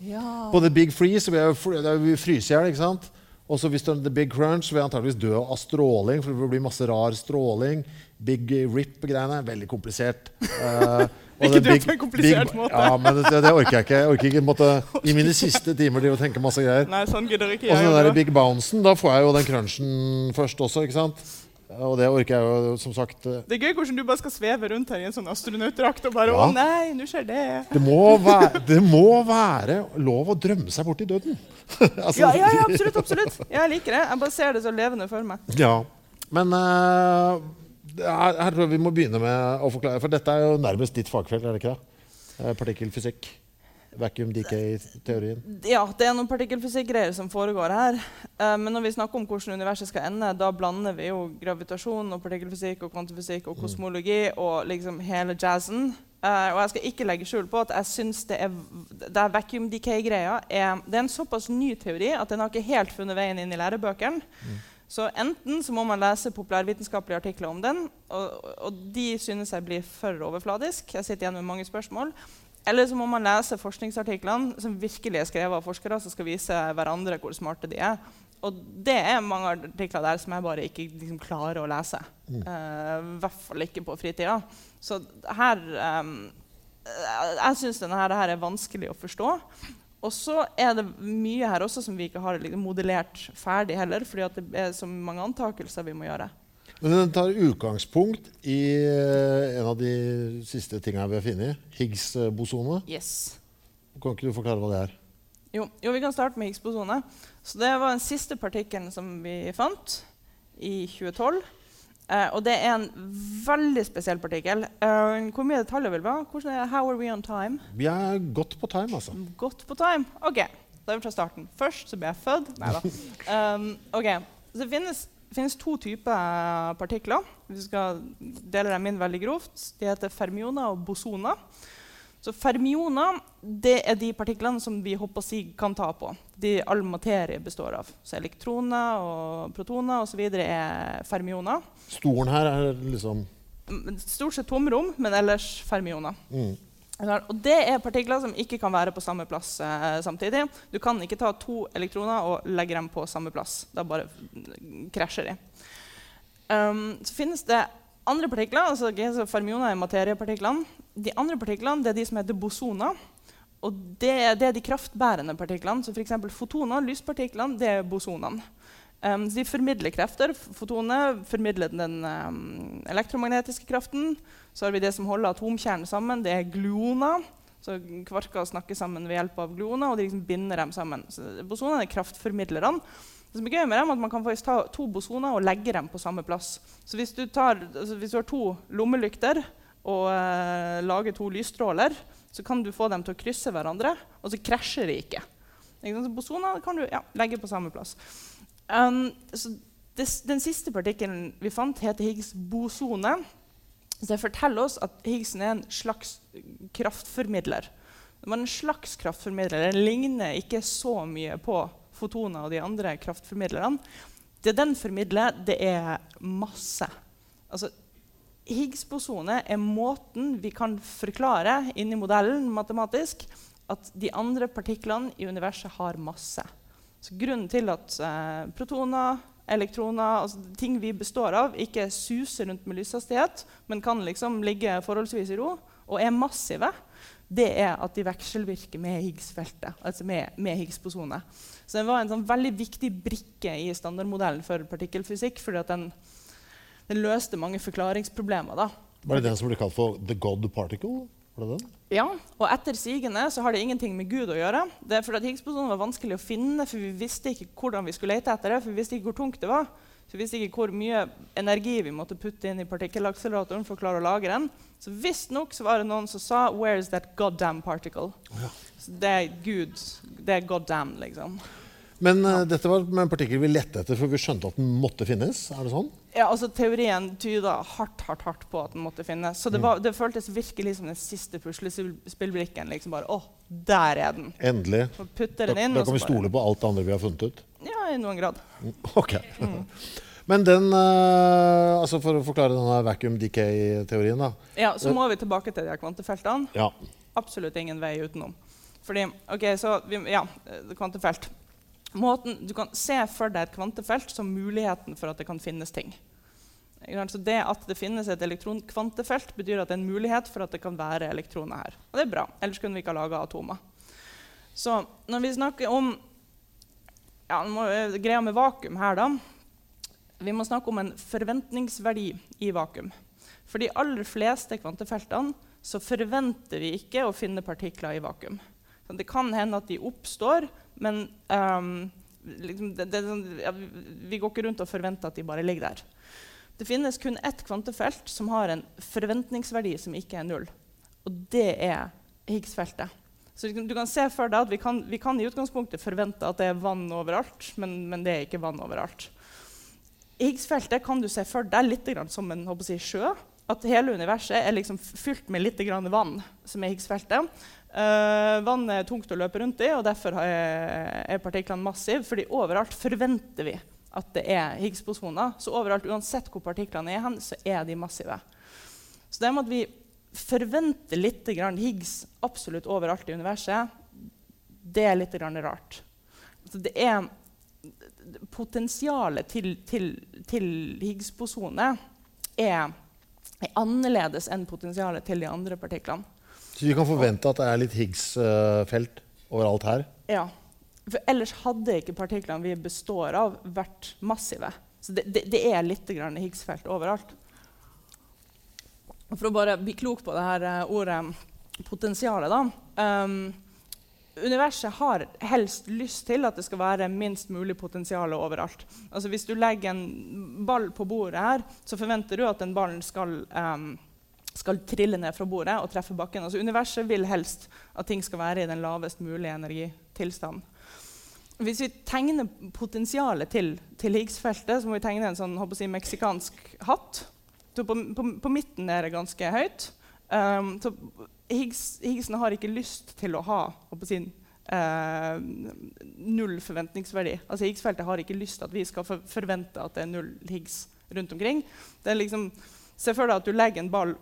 Ja. På The Big Freeze så vil jeg fryse i hjel. ikke sant? Og så hvis det er The Big Crunch, vil jeg antakeligvis dø av stråling. For det vil bli masse rar stråling. Big Rip-greiene veldig komplisert. Og Ikke det på en komplisert måte. Ja, men det, det orker jeg ikke. Jeg orker ikke måtte, i mine siste timer til å tenke masse greier. Nei, sånn gidder ikke Og jeg. den å der. Big Bouncen, da får jeg jo den crunchen først også, ikke sant? Og det orker jeg jo som sagt eh, Det er gøy hvordan du bare skal sveve rundt her i en sånn astronautdrakt og bare Ja. Å nei, nå skjer det. Det må, være, det må være lov å drømme seg bort i døden. altså, Ja, ja, ja, absolutt. absolutt. Jeg liker det. Jeg bare ser det så levende for meg. ja. Men eh, er- her tror jeg vi må begynne med å forklare, for dette er jo nærmest ditt fagfelt, er det ikke det? Eh, Partikkelfysikk. Vacuum decay-teorien. Ja, det er noen partikkelfysikk-greier som foregår her. Eh, men når vi snakker om hvordan universet skal ende, da blander vi jo gravitasjon og partikkelfysikk og kvantifysikk og kosmologi og liksom hele jazzen. Eh, og jeg skal ikke legge skjul på at jeg syns det er det vacuum decay-greia er, det er en såpass ny teori at den har ikke helt funnet veien inn i lærebøkene. Så enten så må man lese populærvitenskapelige artikler om den, og, og de synes jeg blir for overfladisk. Jeg sitter igjen med mange spørsmål. Eller så må man lese forskningsartiklene som virkelig er skrevet av forskere som skal vise hverandre hvor smarte de er. Og det er mange artikler der som jeg bare ikke liksom, klarer å lese. Eh, I hvert fall ikke på fritida. Så her um, Jeg syns dette her er vanskelig å forstå. Og så er det mye her også som vi ikke har liksom, modellert ferdig heller, fordi det er så mange antakelser vi må gjøre. Men den tar utgangspunkt i eh, en av de siste tingene vi har funnet. Higgs-bosone. Yes. Kan ikke du forklare hva det er? Jo, jo, vi kan starte med Higgs-bosone. Så Det var den siste partikkelen som vi fant i 2012. Eh, og det er en veldig spesiell partikkel. Uh, hvor mye detaljer vil vi ha? Hvordan er, how are we on time? Vi er godt på time, altså. Godt på time. OK, da er vi fra starten. Først så ble jeg født. Nei da. Um, ok, så Det finnes, finnes to typer partikler. Vi skal dele dem inn veldig grovt. De heter fermioner og bosoner. Så Fermioner det er de partiklene som vi håper å si kan ta på. De all materie består av. Så elektroner og protoner osv. er fermioner. Stolen her er liksom Mm, Stort sett tomrom, men ellers fermioner. mm. Og det er partikler som ikke kan være på samme plass eh, samtidig. Du kan ikke ta to elektroner og legge dem på samme plass. Da bare krasjer de. Um, så finnes det andre partikler. altså Fermioner er materiepartiklene. De andre partiklene det er de som heter bosoner. Og det, det er de kraftbærende partiklene. Så f.eks. fotoner, lyspartiklene, det er bosonene. Um, de formidler krefter. Fotoner formidler den um, elektromagnetiske kraften. Så har vi det som holder atomkjernen sammen. Det er gluoner. Så kvarker snakker sammen ved hjelp av gluoner, og de liksom binder dem sammen. Så bosonene er kraftformidlerne. Det som er gøy med dem, er at Man kan faktisk ta to bosoner og legge dem på samme plass. Så Hvis du, tar, altså hvis du har to lommelykter og uh, lager to lysstråler, så kan du få dem til å krysse hverandre, og så krasjer de ikke. Så Bosoner kan du ja, legge på samme plass. Um, det, den siste partikkelen vi fant, heter Higgs bosone. Så det forteller oss at Higgsen er en slags kraftformidler. Var en slags kraftformidler. Den ligner ikke så mye på fotoner og de andre kraftformidlerne. Det den formidler, det er masse. Altså, Higgs-bosone er måten vi kan forklare inni modellen matematisk at de andre partiklene i universet har masse. Så grunnen til at eh, protoner, elektroner, altså ting vi består av, ikke suser rundt med lyshastighet, men kan liksom ligge forholdsvis i ro, og er massive, det er at de vekselvirker med Higgs-feltet. altså med, med Higgs-bosone. Så den var en sånn veldig viktig brikke i standardmodellen for partikkelfysikk. fordi den, den, løste mange forklaringsproblemer. Da. Var det den som ble kalt for the god particle? Var det den? Ja, og etter sigende så har det ingenting med Gud å gjøre. Det er fordi Higgs-bosonen var vanskelig å finne, for vi visste ikke hvordan vi skulle lete etter det. for vi visste ikke hvor tungt det var. Så vi visste ikke hvor mye energi vi måtte putte inn i partikkelakseleratoren for å klare å lage den. Så visstnok var det noen som sa 'Where is that goddamn particle?' Ja. Så det er Gud. Det er goddamn, liksom. Men uh, dette var en partikkel vi lette etter, for vi skjønte at den måtte finnes? Er det sånn? Ja, altså Teorien tyda hardt hardt, hardt på at den måtte finnes. Så det, mm. var, det føltes virkelig som den siste puslespillbrikken. Liksom bare, å, der er den. Endelig. Da, da, kan vi stole på alt det andre vi har funnet ut? Ja, i noen grad. Ok. Mm. Men den, uh, altså for å forklare denne vacuum decay-teorien da. Ja, Så må vi tilbake til de kvantefeltene. Ja. Absolutt ingen vei utenom. Fordi, ok, så vi, ja, kvantefelt. Måten, du kan se for deg et kvantefelt som muligheten for at det kan finnes ting. Så det At det finnes et elektronkvantefelt, betyr at det er en mulighet for at det kan være elektroner her. Og det er bra, ellers kunne vi ikke ha laga atomer. Så når vi snakker om ja, greia med vakuum her, da Vi må snakke om en forventningsverdi i vakuum. For de aller fleste kvantefeltene så forventer vi ikke å finne partikler i vakuum. Så det kan hende at de oppstår, men um, liksom det, det, sånn, ja, vi går ikke rundt og forventer at de bare ligger der. Det finnes kun ett kvantefelt som har en forventningsverdi som ikke er null. Og det er Higgs-feltet. Så du kan se for deg at vi kan, vi kan, i utgangspunktet forvente at det er vann overalt, men, men det er ikke vann overalt. Higgs-feltet kan du se for deg litt som en si, sjø. At hele universet er liksom fylt med litt vann, som er Higgs-feltet. Uh, vannet er tungt å løpe rundt i, og derfor er, partiklene massive. fordi overalt forventer vi at det er Higgs-posoner. Så overalt, uansett hvor partiklene er så er de massive. Så det med at vi forventer litt Higgs absolutt overalt i universet, det er litt rart. Så det er Potensialet til, til, til Higgs-bosone er, er, annerledes enn potensialet til de andre partiklene. Så vi kan forvente at det er litt Higgs-felt overalt her? Ja. For ellers hadde ikke partiklene vi består av, vært massive. Så det, det, det er litt Higgs-felt overalt. For å bare bli klok på det her uh, ordet potensialet, da. Um, universet har helst lyst til at det skal være minst mulig potensial overalt. Altså Hvis du legger en ball på bordet her, så forventer du at den ballen skal, um, skal trille ned fra bordet og treffe bakken. Altså Universet vil helst at ting skal være i den lavest mulige energitilstanden. Hvis vi tegner potensialet til, til Higgs-feltet, så må vi tegne en sånn, si, meksikansk hatt. På, på, på, midten er det ganske høyt. Um, så Higgs, Higgsen har ikke lyst til å ha sin, uh, null forventningsverdi. Altså Higgs-feltet har ikke lyst til at vi skal forvente at det er null Higgs rundt omkring. Det er liksom, Se for deg at du legger en ball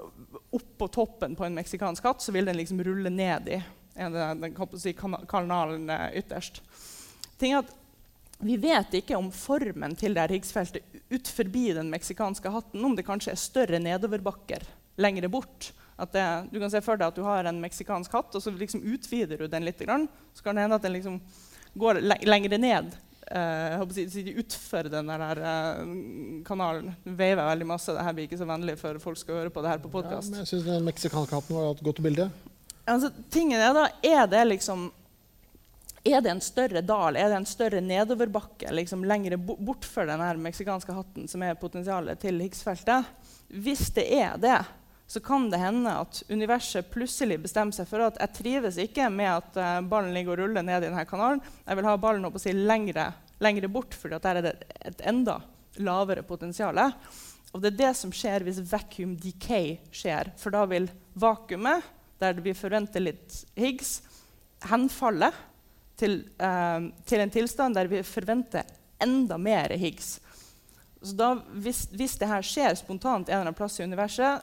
oppå toppen på en meksikansk hatt, så vil den liksom rulle ned i den, si, kanalen ytterst. Ting at vi vet ikke om formen til det Higgs-feltet ut forbi den meksikanske hatten, om det kanskje er større nedoverbakker lengre bort. Det, du kan se for deg at du har en meksikansk hatt, og så liksom utvider du den litt. Så kan det hende at den liksom går lengre ned uh, utfor den der uh, kanalen. Veiver veldig masse. Dette blir ikke så vennlig for folk skal høre på det her på podkast. Ja, jeg syns den meksikanske hatten var et godt bilde. Altså, tingen er da, er det liksom er det en større dal, er det en større nedoverbakke liksom lenger bortfor den meksikanske hatten, som er potensialet til Higgs-feltet? Hvis det er det, så kan det hende at universet plutselig bestemmer seg for at jeg trives ikke med at uh, ballen ligger og ruller ned i denne kanalen. Jeg vil ha ballen å si, lengre, lengre, bort, for der er det et enda lavere potensial. Og det er det som skjer hvis vacuum decay skjer. For da vil vakuumet, der vi forventer litt Higgs, henfalle til, eh, til, en tilstand der vi forventer enda mer Higgs. Så da, hvis, hvis det her skjer spontant en eller annen plass i universet,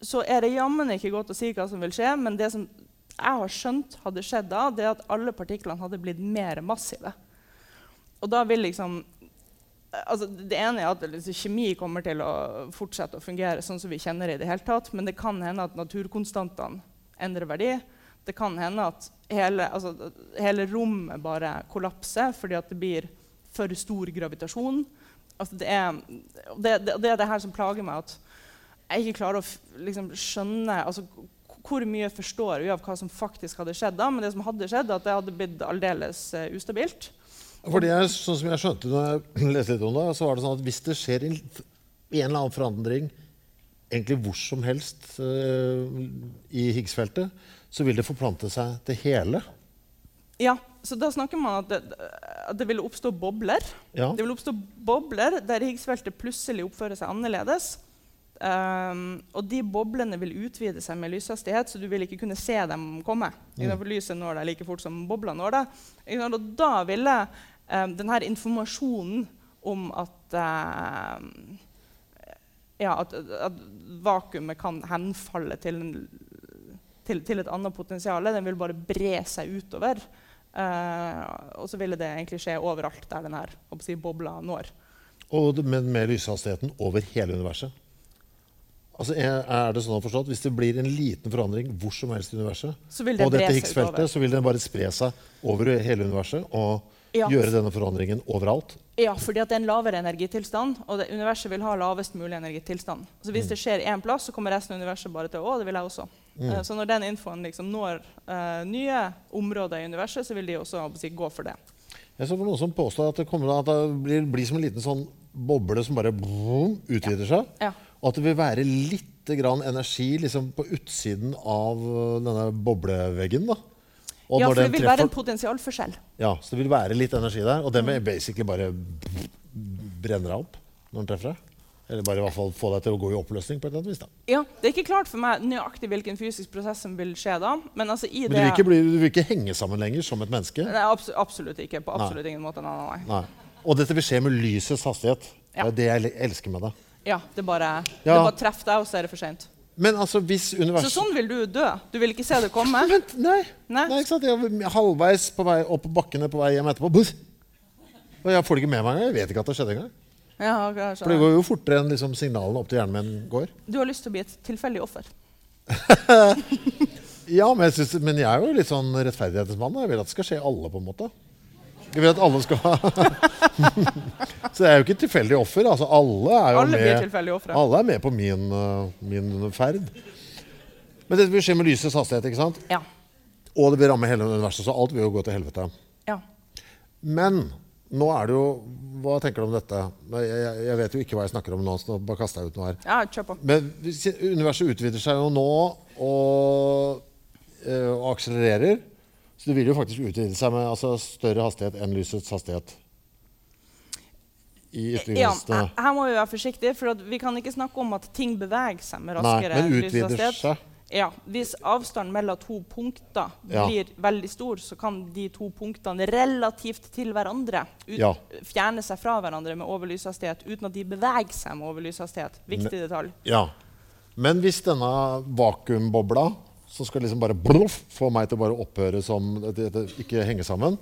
så er det jammen ikke godt å si hva som vil skje, men det som jeg har skjønt hadde skjedd da, det er at alle partiklene hadde blitt mer massive. Og da vil liksom altså, det ene er at liksom, kjemi kommer til å fortsette å fungere sånn som vi kjenner det i det hele tatt, men det kan hende at naturkonstantene endrer verdi. Det kan hende at hele, altså, hele rommet bare kollapser fordi det blir for stor gravitasjon. Altså, det, er, det, det, det, er det her som plager meg, at jeg ikke klarer å liksom, skjønne altså, hvor mye forstår vi av hva som faktisk hadde skjedd da, men det som hadde skjedd, at det hadde blitt aldeles uh, ustabilt. Fordi jeg, sånn som jeg skjønte når jeg leste litt om det, så var det sånn at hvis det skjer en, en eller annen forandring egentlig hvor som helst uh, i Higgs-feltet, så vil det forplante seg til hele. Ja, så da snakker man at det, at det vil oppstå bobler. Ja. Det vil oppstå bobler der Higgs-feltet plutselig oppfører seg annerledes. Um, og de boblene vil utvide seg med lyshastighet, så du vil ikke kunne se dem komme. Mm. For lyset når deg like fort som boblene når deg. Og da ville um, denne informasjonen om at, uh, ja, at, at vakuumet kan henfalle til, til, til, et annet potensial, den vil bare bre seg utover. Uh, og så ville det egentlig skje overalt der denne si, bobla når. Og, men med lyshastigheten over hele universet? Altså, er det sånn å forstå at Hvis det blir en liten forandring hvor som helst i universet, på dette Higgs-feltet, så vil den bare spre seg over hele universet og ja. gjøre denne forandringen overalt? Ja, fordi det er en lavere energitilstand, og det, universet vil ha lavest mulig energitilstand. Så hvis mm. det skjer én plass, så kommer resten av universet bare til å det vil jeg også. Mm. Uh, så når den infoen liksom når uh, nye områder i universet, så vil de også si, gå for det. Jeg så for noen som påstår at det, kommer, at det blir, blir, som en liten sånn boble som bare boom, utvider ja. seg. Ja. Og at det vil være litt energi liksom, på utsiden av øh, denne bobleveggen. da. Og ja, for det vil treffer, være en potensialforskjell. Ja, så det vil være litt energi der. Og den vil basically bare brenne deg opp når den treffer deg. Eller bare i hvert fall få deg til å gå i oppløsning. på et eller annet vis. da. Ja, Det er ikke klart for meg nøyaktig hvilken fysisk prosess som vil skje da. Men, altså i men du, vil ikke bli, du vil ikke henge sammen lenger som et menneske? Nei, abs absolutt ikke. På absolutt nei. ingen måte. Nei, nei. Og dette vil skje med lysets hastighet. Ja. Det er det jeg elsker med det. Ja, det bare, ja. det bare treffer deg, og så er det for seint. Men altså, hvis universet... Så sånn vil du dø? Du vil ikke se det komme? Men, nei. nei. nei? Jeg er halvveis på vei opp på bakkene på vei hjem etterpå. Og jeg får det ikke med meg engang. Jeg vet ikke at det skjedde engang. Ja, okay, For det går jo fortere enn liksom, signalene opp til hjernen min går. Du har lyst til å bli et tilfeldig offer? ja, men jeg, synes, men jeg, er jo litt sånn rettferdighetsmann. Jeg vil at det skal skje alle, på en måte. Jeg vil at alle skal ha Så det er jo ikke tilfeldig offer. Altså, alle er jo alle med, alle er med på min, uh, min ferd. Men dette vil skje med lysets hastighet, ikke sant? Ja. Og det vil ramme hele universet, så alt vil jo gå til helvete. Ja. Men nå er det jo Hva tenker du om dette? Jeg, jeg, vet jo ikke hva jeg snakker om nå. så bare kaster jeg ut noe her. Ja, kjør på. Men universet utvider seg jo nå og, øh, og akselererer. Så det vil jo faktisk utvide seg med altså, større hastighet enn lysets hastighet. I. Ja, her må vi være forsiktige, for vi kan ikke snakke om at ting beveger seg med raskere Nei, men utvider seg. Ja, Hvis avstanden mellom to punkter ja. blir veldig stor, så kan de to punktene relativt til hverandre ut, ja. fjerne seg fra hverandre med overlyshastighet uten at de beveger seg med overlyshastighet. Viktig detalj. Ja. Men hvis denne vakuumbobla som skal liksom bare bluff, få meg til å bare opphøre som det, det, ikke henge sammen.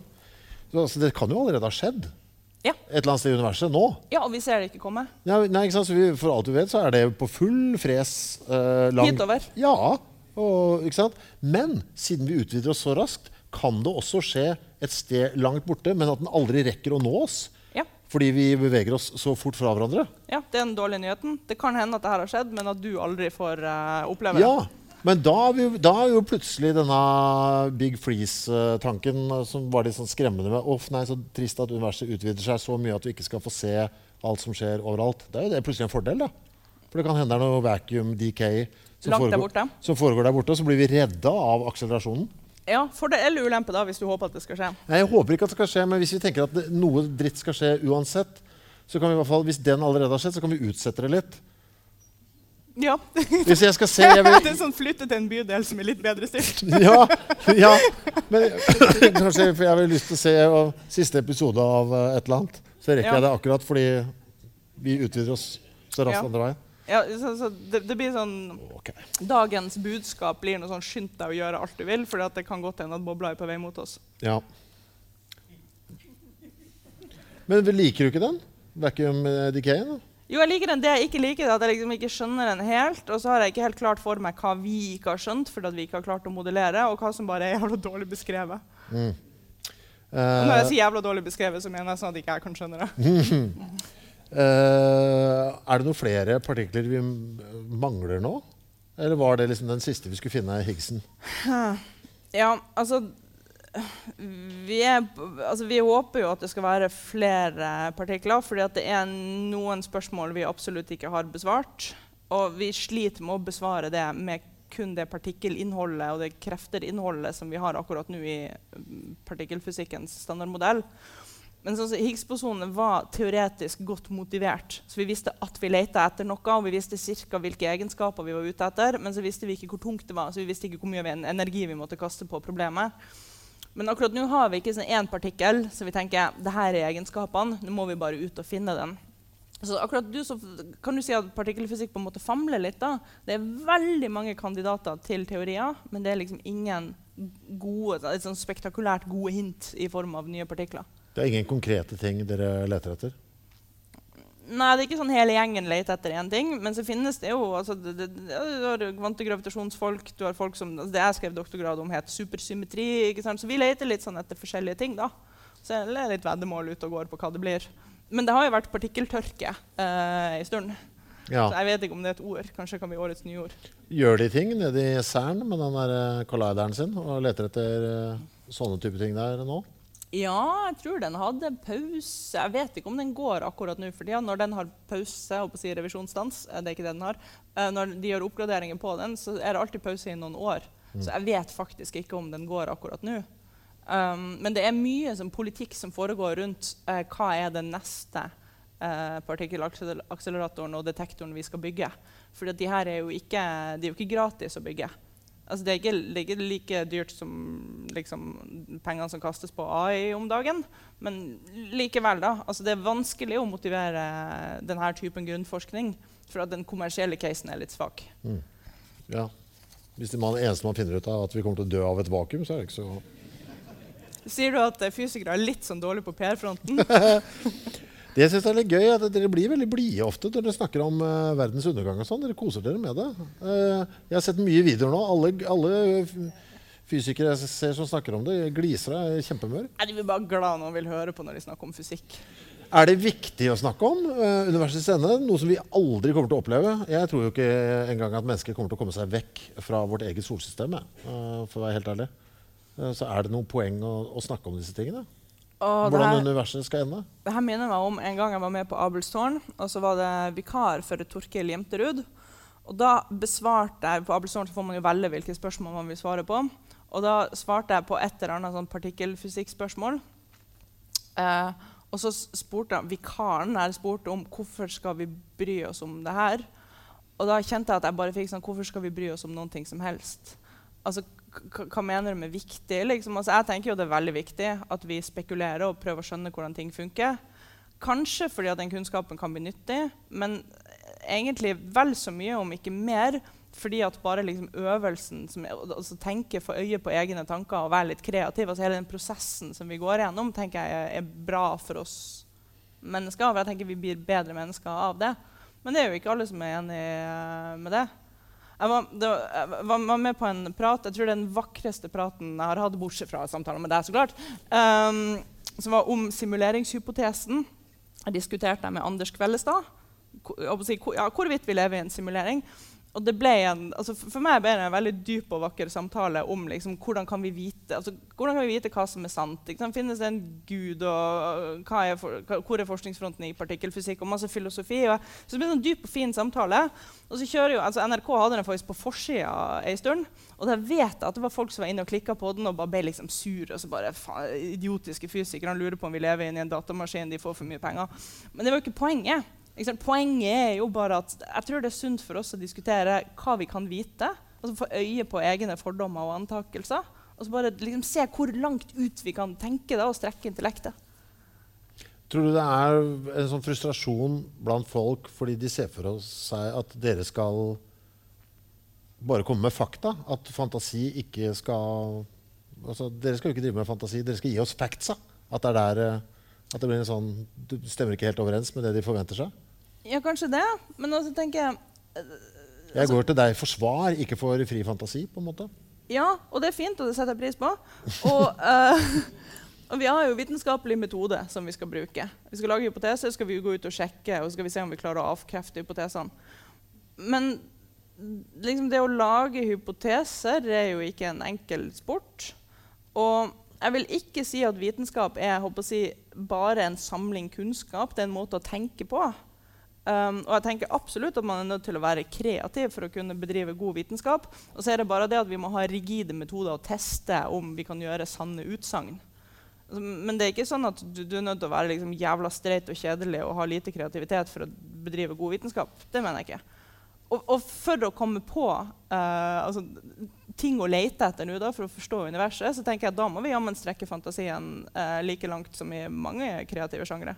Så, altså, det kan jo allerede ha skjedd. Ja. Et eller annet sted i universet nå. Ja, og vi ser det ikke komme. Ja, nei, ikke sant? Vi, for alt du vet, så er det på full fres eh, langt Hitover. Ja. Og, ikke sant? Men siden vi utvider oss så raskt, kan det også skje et sted langt borte, men at den aldri rekker å nå oss. Ja. Fordi vi beveger oss så fort fra hverandre. Ja, Det er den dårlige nyheten. Det kan hende at det her har skjedd, men at du aldri får uh, oppleve det. Ja. Men da, da, er jo plutselig denne Big Freeze-tanken eh, som var litt sånn skremmende med Uff, nei, så trist at universet utvider seg så mye at du ikke skal få se alt som skjer overalt. Det er jo det plutselig en fordel, da. For det kan hende det er noe vacuum decay som, foregår der, som foregår der borte, og så blir vi redda av akselerasjonen. Ja, Fordel eller ulempe, da, hvis du håper at det skal skje? Nei, Jeg håper ikke at det skal skje, men hvis vi tenker at det, noe dritt skal skje uansett, så kan vi i hvert fall, hvis den allerede har skjedd, så kan vi utsette det litt. Ja. Hvis jeg skal se jeg vil... Det er sånn flytte til en bydel som er litt bedre stilt. ja, ja. Men kanskje for jeg har lyst til å se siste episode av uh, et eller annet. Så rekker ja. jeg det akkurat fordi vi utvider oss så raskt ja. andre veien. Ja, så, så det, det, blir sånn okay. Dagens budskap blir noe sånn 'skynd deg å gjøre alt du vil', for det kan godt hende at bobla er på vei mot oss. Ja. Men liker du ikke den? Vacuum decayen? Jo, jeg liker den. Det jeg ikke liker, er at jeg liksom ikke skjønner den helt. Og så har jeg ikke helt klart for meg hva vi ikke har skjønt, fordi vi ikke har klart å modellere, og hva som bare er jævla dårlig beskrevet. Mm. Uh, når jeg Eh, sier jævla dårlig beskrevet, så mener jeg sånn at ikke jeg kan skjønne det. uh, er det noen flere partikler vi mangler nå? Eller var det liksom den siste vi skulle finne, Higgsen? Ja, altså vi, er, altså vi håper jo at det skal være flere partikler, fordi det er noen spørsmål vi absolutt ikke har besvart. Og vi sliter med å besvare det med kun det partikkelinnholdet og det krefterinnholdet som vi har akkurat nå i mm, partikkelfysikkens standardmodell. Men sånn Higgs-bosonene var teoretisk godt motivert. Så vi visste at vi lette etter noe, og vi visste cirka hvilke egenskaper vi var ute etter. Men så visste vi ikke hvor tungt det var, så vi visste ikke hvor mye energi vi måtte kaste på problemet. Men akkurat nå har vi ikke sånn én partikkel, så vi tenker det her er egenskapene. Nå må vi bare ut og finne den. Så akkurat du, så kan du si at partikkelfysikk på en måte famler litt. da. Det er veldig mange kandidater til teorier, men det er liksom ingen gode, sånn spektakulært gode hint i form av nye partikler. Det er ingen konkrete ting dere leter etter? Nei, det er ikke sånn hele gjengen leter etter én ting. Men så finnes det jo altså, det, det, Du har kvantegravitasjonsfolk, du har folk som altså, Det jeg skrev doktorgrad om, het supersymmetri. ikke sant? Så vi leter litt sånn etter forskjellige ting. da. Så det er litt veddemål ute og går på hva det blir. Men det har jo vært partikkeltørke eh, en stund. Ja. Så jeg vet ikke om det er et ord. Kanskje kan bli årets nye ord. Gjør de ting nede i Cern med den der eh, collideren sin og leter etter eh, sånne type ting der nå? Ja, jeg tror den hadde pause. Jeg vet ikke om den går akkurat nå for tida. Når den har pause, holdt på si revisjonsstans, eh, det er ikke det den har, eh, når de gjør oppgraderinger på den, så er det alltid pause i noen år. Så jeg vet faktisk ikke om den går akkurat nå. Um, men det er mye som politikk som foregår rundt uh, hva er den neste uh, partikkelakseleratoren og detektoren vi skal bygge. For de her er jo ikke, de er jo ikke gratis å bygge. Altså, det, er ikke, det er ikke like dyrt som liksom, pengene som kastes på AI om dagen. Men likevel, da. Altså, det er vanskelig å motivere denne typen grunnforskning. For at den kommersielle casen er litt svak. Ja. Hvis det man, eneste man finner ut av, er at vi kommer til å dø av et vakuum, så er det ikke så Sier du at fysikere er litt sånn dårlige på PR-fronten? Det jeg synes er litt gøy, er at dere blir veldig blide ofte når dere snakker om uh, verdens undergang. og sånn. Dere koser dere med det. Uh, jeg har sett mye videoer nå. Alle, alle fysikere jeg ser som snakker om det, gliser er kjempemør. Er De blir bare glad når de vil høre på når de snakker om fysikk. Er det viktig å snakke om uh, universets ende? Noe som vi aldri kommer til å oppleve. Jeg tror jo ikke engang at mennesker kommer til å komme seg vekk fra vårt eget solsystem. eh, for å være helt ærlig. Uh, så er det noe poeng å, å snakke om disse tingene? Og Hvordan her, universet skal ende? det her minner meg om en gang jeg var med på Abelstårn. Og så var det vikar for Torkil Jemterud. Og da besvarte jeg På Abelstårn så får man jo velge hvilke spørsmål man vil svare på. Og da svarte jeg på et eller annet sånn partikkelfysikkspørsmål. Eh, og så spurte jeg, vikaren her spurte om hvorfor skal vi bry oss om det her. Og da kjente jeg at jeg bare fikk sånn Hvorfor skal vi bry oss om noen ting som helst? Altså, Hva mener du med viktig? Liksom? Altså, jeg tenker jo det er veldig viktig at vi spekulerer og prøver å skjønne hvordan ting funker. Kanskje fordi at den kunnskapen kan bli nyttig, men egentlig vel så mye, om ikke mer, fordi at bare liksom øvelsen som al- altså tenke for øye på egne tanker og være litt kreativ, altså hele den prosessen som vi går gjennom, tenker jeg er bra for oss mennesker. For jeg tenker vi blir bedre mennesker av det. Men det er jo ikke alle som er enig eh, med det. Jeg var, det jeg var med på en prat, jeg tror det er den vakreste praten jeg har hatt, bortsett fra samtalen med deg, så klart, Um, som var om simuleringshypotesen. Jeg diskuterte det med Anders Kvellestad. Ko- ja, hvorvidt vi lever i en simulering. Og det ble en, altså for, meg ble det en veldig dyp og vakker samtale om liksom, hvordan, kan vi vite, altså, hvordan kan vi vite hva som er sant. Ikke? Finnes det en gud, og er for, hvor er forskningsfronten i partikkelfysikk? Og masse filosofi. Og, så det ble en sånn dyp og fin samtale. Og så jo, altså NRK hadde den faktisk på forsida en stund. Og da vet jeg at det var folk som var inne og klikka på den og bare ble liksom sure. og så bare, faen, Idiotiske fysikere lurer på om vi lever i en datamaskin, de får for mye penger. Men det var jo ikke poenget. Poenget er jo bare at jeg tror det er sunt for oss å diskutere hva vi kan vite. altså Få øye på egne fordommer og antakelser. Og så bare liksom se hvor langt ut vi kan tenke da, og strekke intellektet. Tror du det er en sånn frustrasjon blant folk fordi de ser for seg at dere skal bare komme med fakta? At fantasi ikke skal altså, Dere skal jo ikke drive med fantasi, dere skal gi oss factsa. At det er der, eh, At det blir en sånn, du stemmer ikke helt overens med det de forventer seg? Ja, kanskje det. Men også tenker jeg Jeg Altså- går til deg for svar, ikke for fri fantasi. på en måte. Ja, og det er fint, og det setter jeg pris på. Og, uh, og vi har jo vitenskapelig metode som vi skal bruke. Vi skal lage hypoteser, skal vi gå ut og sjekke, og skal vi se om vi klarer å avkrefte hypotesene. Men liksom det å lage hypoteser er jo ikke en enkel sport. Og jeg vil ikke si at vitenskap er si, bare en samling kunnskap. Det er en måte å tenke på. Um, og jeg tenker absolutt at man er nødt til å være kreativ for å kunne bedrive god vitenskap. Og så er det bare det at vi må ha rigide metoder å teste om vi kan gjøre sanne utsagn. Altså, Men det er ikke sånn at du, du er nødt til å være liksom jævla streit og kjedelig og ha lite kreativitet for å bedrive god vitenskap. Det mener jeg ikke. Og, og for å komme på uh, altså, ting å lete etter nå da, for å forstå universet, så tenker jeg at da må vi jammen strekke fantasien uh, like langt som i mange kreative sjangre.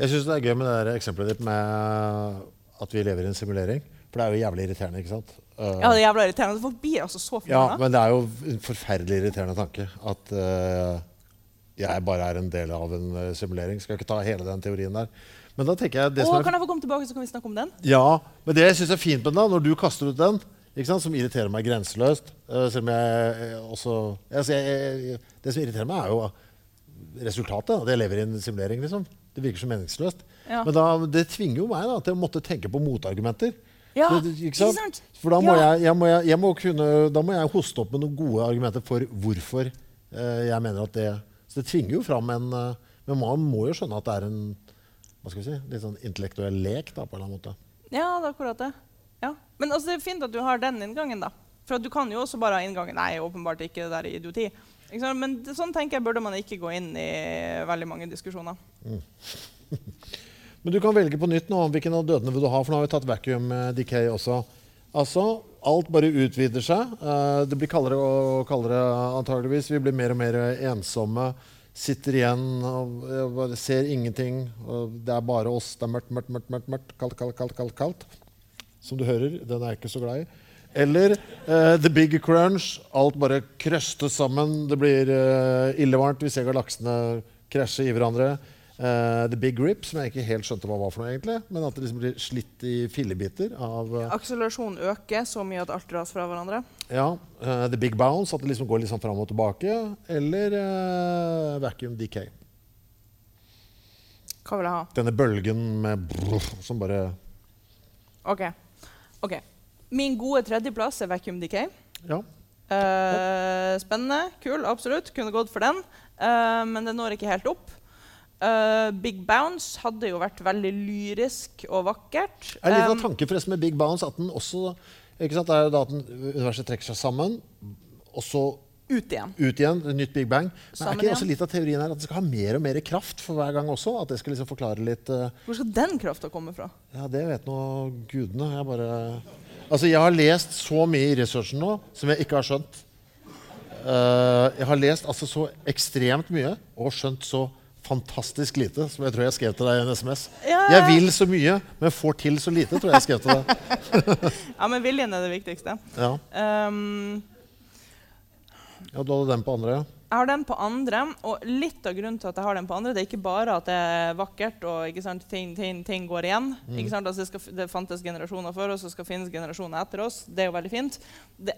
Jeg syns det er gøy med det der eksempelet ditt med at vi lever i en simulering. For det er jo jævlig irriterende, ikke sant? Ja, det er jævlig irriterende. Folk blir altså så ja, men det er jo en forferdelig irriterende tanke at uh, jeg bare er en del av en uh, simulering. Skal ikke ta hele den teorien der. Men da tenker jeg det Å, som er kan jeg få komme tilbake, så kan vi snakke om den? Ja, men det jeg syns er fint med den, da, når du kaster ut den, ikke sant, som irriterer meg grenseløst uh, Selv om jeg også jeg, jeg, jeg, Det som irriterer meg, er jo resultatet. At jeg lever i en simulering. liksom. Det virker så meningsløst. Ja. Men da, det tvinger jo meg da, til å måtte tenke på motargumenter. Ja, Det- ikke sant? ikke sant? For da må, Ja. jeg, jeg, må jeg, jeg må kunne, da må jeg hoste opp med noen gode argumenter for hvorfor eh, jeg mener at det Så det tvinger jo fram en eh, Men man må jo skjønne at det er en hva skal vi si, litt sånn intellektuell lek da, på en eller annen måte. Ja, det er akkurat det. Ja. Men altså, det er fint at du har den inngangen, da. For at du kan jo også bare ha inngangen Nei, åpenbart ikke det der er idioti. Men sånn tenker jeg burde man ikke gå inn i veldig mange diskusjoner. Men du kan velge på nytt nå hvilken av dødene vil du ha, for nå har vi tatt vacuum eh, decay også. Altså, alt bare utvider seg. Eh, det blir kaldere og kaldere antageligvis. Vi blir mer og mer ensomme. Sitter igjen og eh, ser ingenting. Det er bare oss. Det er mørkt, mørkt, mørkt, mørkt, mørkt. Kaldt, kaldt, kaldt, kaldt, kaldt. Som du hører. Den er jeg ikke så glad i. Eller uh, The Big Crunch. Alt bare krøstes sammen. Det blir uh, illevarmt. Vi ser galaksene krasje i hverandre. Uh, The Big Rip, som jeg ikke helt skjønte hva var for noe, egentlig. Men at det liksom blir slitt i fillebiter av uh, Akselerasjonen øker så mye at alt dras fra hverandre. ja, Uh, The Big Bounce, at det liksom går litt sånn fram og tilbake. Eller eh, Vacuum Decay. Hva vil jeg ha? Denne bølgen med brrr, som bare OK. Ok. Min gode tredjeplass er Vacuum Decay. Ja. Uh, spennende. Kul. Absolutt. Kunne gått for den. Uh, men det når ikke helt opp. Uh, Big Bounce hadde jo vært veldig lyrisk og vakkert. Er det litt Um, av tanken forresten med Big Bounce at den også ikke sant, er da at den, universet trekker seg sammen, og så ut igjen. ut igjen. Nytt Big Bang. Men Sammen er ikke også litt av teorien her at det skal ha mer og mer kraft for hver gang også? At det skal liksom forklare litt uh, Hvor skal den krafta komme fra? Ja, det vet nå gudene. Jeg bare Altså, jeg har lest så mye i researchen nå som jeg ikke har skjønt. Uh, jeg har lest altså så ekstremt mye og skjønt så fantastisk lite, som jeg tror jeg skrev til deg i en SMS. Ja, ja. Jeg vil så mye, men får til så lite, tror jeg jeg skrev til deg. Ja, men viljen er det viktigste. Ja, Um, ja Du hadde den på andre. Jeg har den på andre, og litt av grunnen til at jeg har den på andre, det er ikke bare at det er vakkert og ikke sant, ting, ting, ting går igjen. Ikke sant? Altså, det, skal, det fantes generasjoner før oss, og skal finnes generasjoner etter oss. Det er jo veldig fint. Det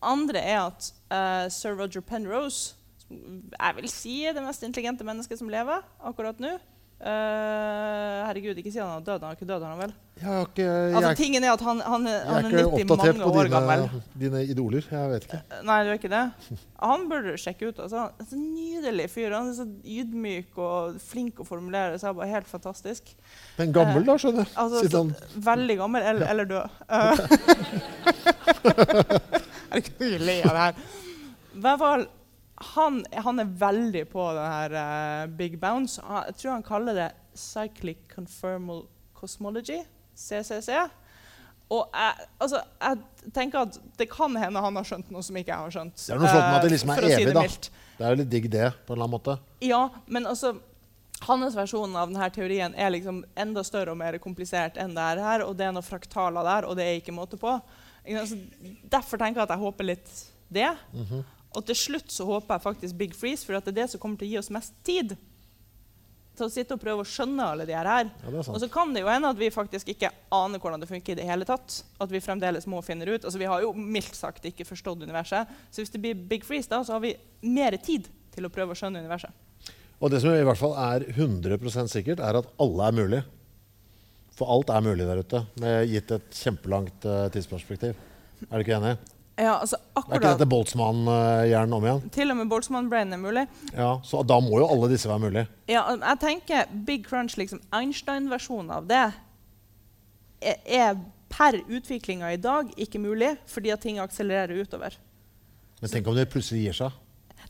andre er at uh, sir Roger Penrose, som jeg vil si er det mest intelligente mennesket som lever akkurat nå Eh, Herregud, ikke si han er død. Han er ikke død, han vel? Jeg, har ikke, jeg, Altså, tingen er at han, han, er- 90 mange år gammel. Jeg er ikke oppdatert på dine, idoler. Jeg vet ikke. Nei, du er ikke det? Han burde du sjekke ut. Altså. Han er så nydelig fyr. Han er så ydmyk og flink å formulere seg. Bare helt fantastisk. Men gammel, da, skjønner jeg. Altså, han så, veldig gammel eller, eller død. Uh, er det ikke å le av det her? Hvert fall, han, han er veldig på den her uh, Big Bounce. Jeg tror han kaller det Cyclic confirmal Cosmology, CCC. Og jeg, altså, jeg tenker at det kan hende han har skjønt noe som ikke jeg har skjønt. Det er noe flott med at det eh, liksom er for å si evig, det da. Det er jo litt digg, det, på en eller annen måte. Ja, men altså hans versjon av denne teorien er liksom enda større og mer komplisert enn det er her. Og det er noen fraktaler der, og det er ikke måte på. Derfor tenker jeg at jeg håper litt det. Og til slutt så håper jeg faktisk Big Freeze, for at det er det som kommer til å gi oss mest tid. til å sitte og prøve å skjønne alle de her. Ja, og så kan det jo hende at vi faktisk ikke aner hvordan det funker i det hele tatt. At vi fremdeles må finne ut. Altså, Vi har jo mildt sagt ikke forstått universet. Så hvis det blir big freeze, da, så har vi mer tid til å prøve å skjønne universet. Og det som i hvert fall er 100% sikkert, er at alle er mulig. For alt er mulig der ute, med gitt et kjempelangt uh, tidsperspektiv. Er du ikke enig? Ja, altså Er ikke dette Boltzmann-hjernen om igjen? Til og med Boltzmann-brain er mulig. Ja, Så da må jo alle disse være mulig. Ja, jeg tenker Big Crunch, liksom Einstein-versjonen av det, er, er per utviklinga i dag ikke mulig fordi at ting akselererer utover. Men tenk om det plutselig gir seg.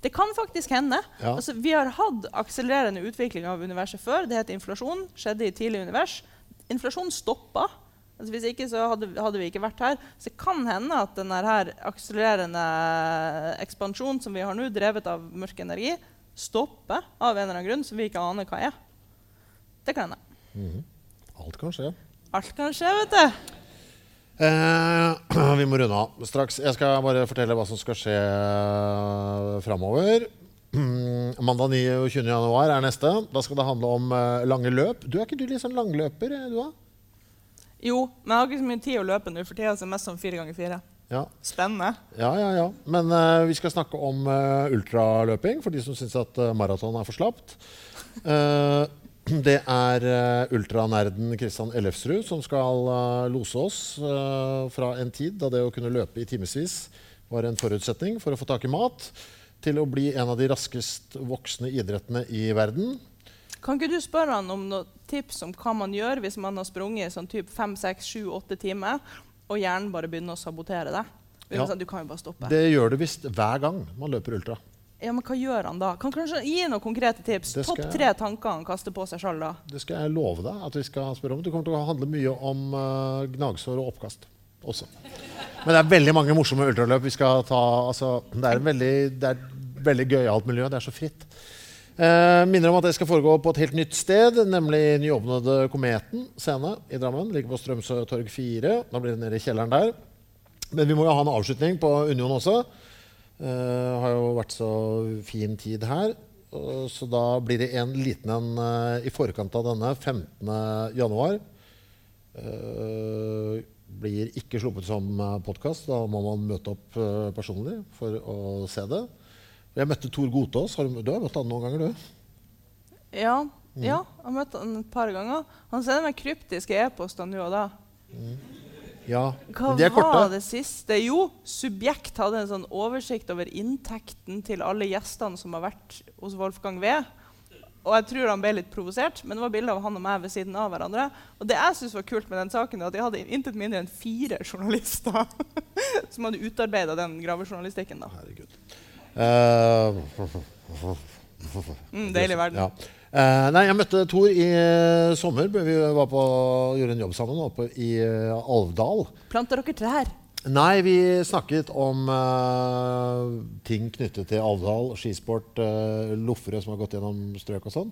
Det kan faktisk hende. Ja. Altså, vi har hatt akselererende utvikling av universet før. Det heter inflasjon. skjedde i tidlig univers. Inflasjonen stoppa. Altså, hvis ikke så hadde, hadde vi ikke vært her. Så det kan hende at den her akselererende ekspansjonen som vi har nå, drevet av mørk energi, stopper av en eller annen grunn som vi ikke aner hva er. Det kan hende. Alt kan skje. Alt kan skje, vet du. Eh, vi må runde av straks. Jeg skal bare fortelle hva som skal skje uh, framover. Mandag 29. januar er neste. Da skal det handle om eh, lange løp. Du Er ikke du litt sånn langløper? eh, du da? Jo, men jeg har ikke så mye tid å løpe nå for tida, så mest som fire ganger fire. Ja. Spennende. ja, ja, ja. Men uh, vi skal snakke om uh, ultraløping for de som syns at uh, maraton er for slapt. Det er ultranerden Kristian Ellefsrud som skal lose oss fra en tid da det å kunne løpe i timevis var en forutsetning for å få tak i mat, til å bli en av de raskest voksende idrettene i verden. Kan ikke du spørre han om noen tips om hva man gjør hvis man har sprunget sånn typ 5, 6, 7, 8 timer, og hjernen bare begynner å sabotere det? Ja. Du kan jo bare stoppe. Det gjør det visst hver gang man løper ultra. Ja, men hva gjør han da? Kan kanskje gi noen konkrete tips? Topp tre tanker han kaster på seg sjøl da. Det skal jeg love deg at vi skal spørre om. Det kommer til å handle mye om uh, gnagsår og oppkast også. Men det er veldig mange morsomme ultraløp vi skal ta. Altså, det er et veldig, det er veldig gøyalt miljø. Det er så fritt. Eh, minner om at det skal foregå på et helt nytt sted, nemlig nyåpnede Kometen scene i Drammen. Ligger på Strømsø torg 4. Da blir det nede i kjelleren der. Men vi må jo ha en avslutning på Union også. Eh, har jo vært så fin tid her. Så da blir det en liten en eh, i forkant av denne, 15. januar. Eh, blir ikke sluppet som podkast. Da må man møte opp eh, personlig for å se det. Jeg møtte Tor Gotaas. Har du, du har møtt han noen ganger, du? Ja, Mm. ja, jeg har møtt han et par ganger. Han sender meg kryptiske e-poster nå og da. Ja. Hva de er var det siste? Jo, Subjekt hadde en sånn oversikt over inntekten til alle gjestene som har vært hos Wolfgang V. Og jeg tror han ble litt provosert, men det var bilder av han og meg ved siden av hverandre. Og det jeg synes var kult med den saken, er at de hadde intet mindre enn fire journalister som hadde utarbeida den gravejournalistikken. da. Herregud. Eh, Mm, deilig verden. Ja. Uh, nei, jeg møtte Tor i uh, sommer. Vi var på, gjorde en jobb sammen oppe i uh, Alvdal. Planter dere trær? Nei, vi snakket om ting knyttet til Alvdal, skisport, uh, loffere som har gått gjennom strøk og sånn.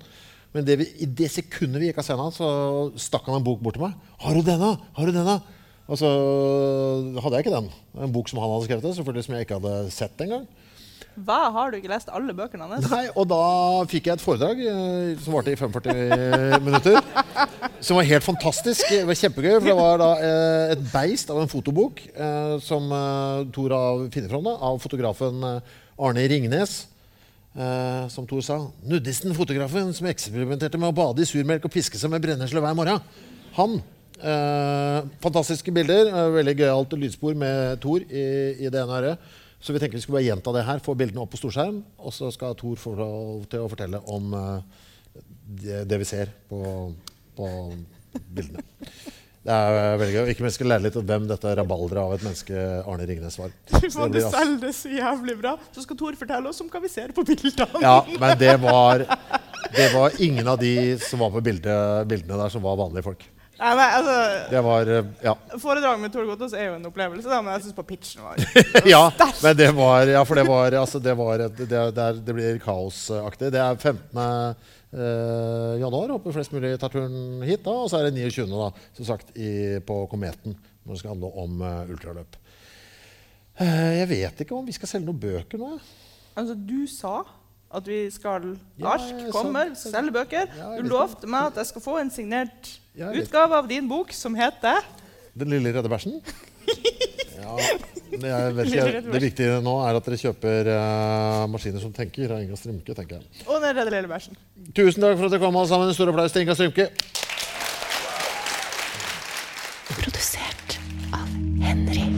Men det vi, i det sekundet vi gikk av scenen, så stakk han en bok bort til meg. 'Har du denne? Har du denne?' Og så hadde jeg ikke den. En bok som han hadde skrevet, selvfølgelig som jeg ikke hadde sett engang. Hva, har du ikke lest alle bøkene hans? Nei, og da fikk jeg et foredrag eh, som varte i 45 minutter. Som var helt fantastisk. Det var kjempegøy. For det var da eh, et beist av en fotobok eh, som Tor har funnet fram av fotografen Arne Ringnes. Uh, som Thor sa. Nudisten-fotografen som eksperimenterte med å bade i surmelk og piske seg med brennesle hver morgen. Han. Uh, fantastiske bilder. Uh, veldig gøyalt lydspor med Thor i, i det ene øret. Så vi tenker vi skulle bare gjenta det her, få bildene opp på storskjerm. Og så skal Tor få lov til å fortelle om eh, det, det vi ser på, på bildene. Det er veldig gøy. Ikke minst skal lære litt om hvem dette rabalderet av et menneske Arne Ringnes var. Du Så må det blir altså- selge det så jævlig bra. Så skal Tor fortelle oss om hva vi ser på bildene. Ja, men det var, det var ingen av de som var på bildet, bildene der, som var vanlige folk. Nei, men altså, Det var eh, Ja. Foredraget med Tor Gotaas er jo en opplevelse, da, men jeg syns på pitchen var ja, men det var Ja, for det var altså, det, var et, det, det, er, det blir kaosaktig. Det er 15. Eh, januar. Håper flest mulig tar turen hit. da, Og så er det 29. da, som sagt, i, på Kometen, når det skal handle om uh, ultraløp. Eh, jeg vet ikke om vi skal selge noen bøker nå. Altså, du sa At vi skal Ja, Ark kommer, selge bøker. Du lovte meg at jeg skal få en signert. Utgave av din bok som heter Den lille redde bæsjen? Ja, det, er, vet ikke, det viktige nå er at dere kjøper uh, maskiner som tenker. av Inga Strymke, tenker jeg. Og Den redde lille bæsjen. Tusen takk for at dere kom, alle sammen. En stor applaus til Inga Strymke. Produsert av Henry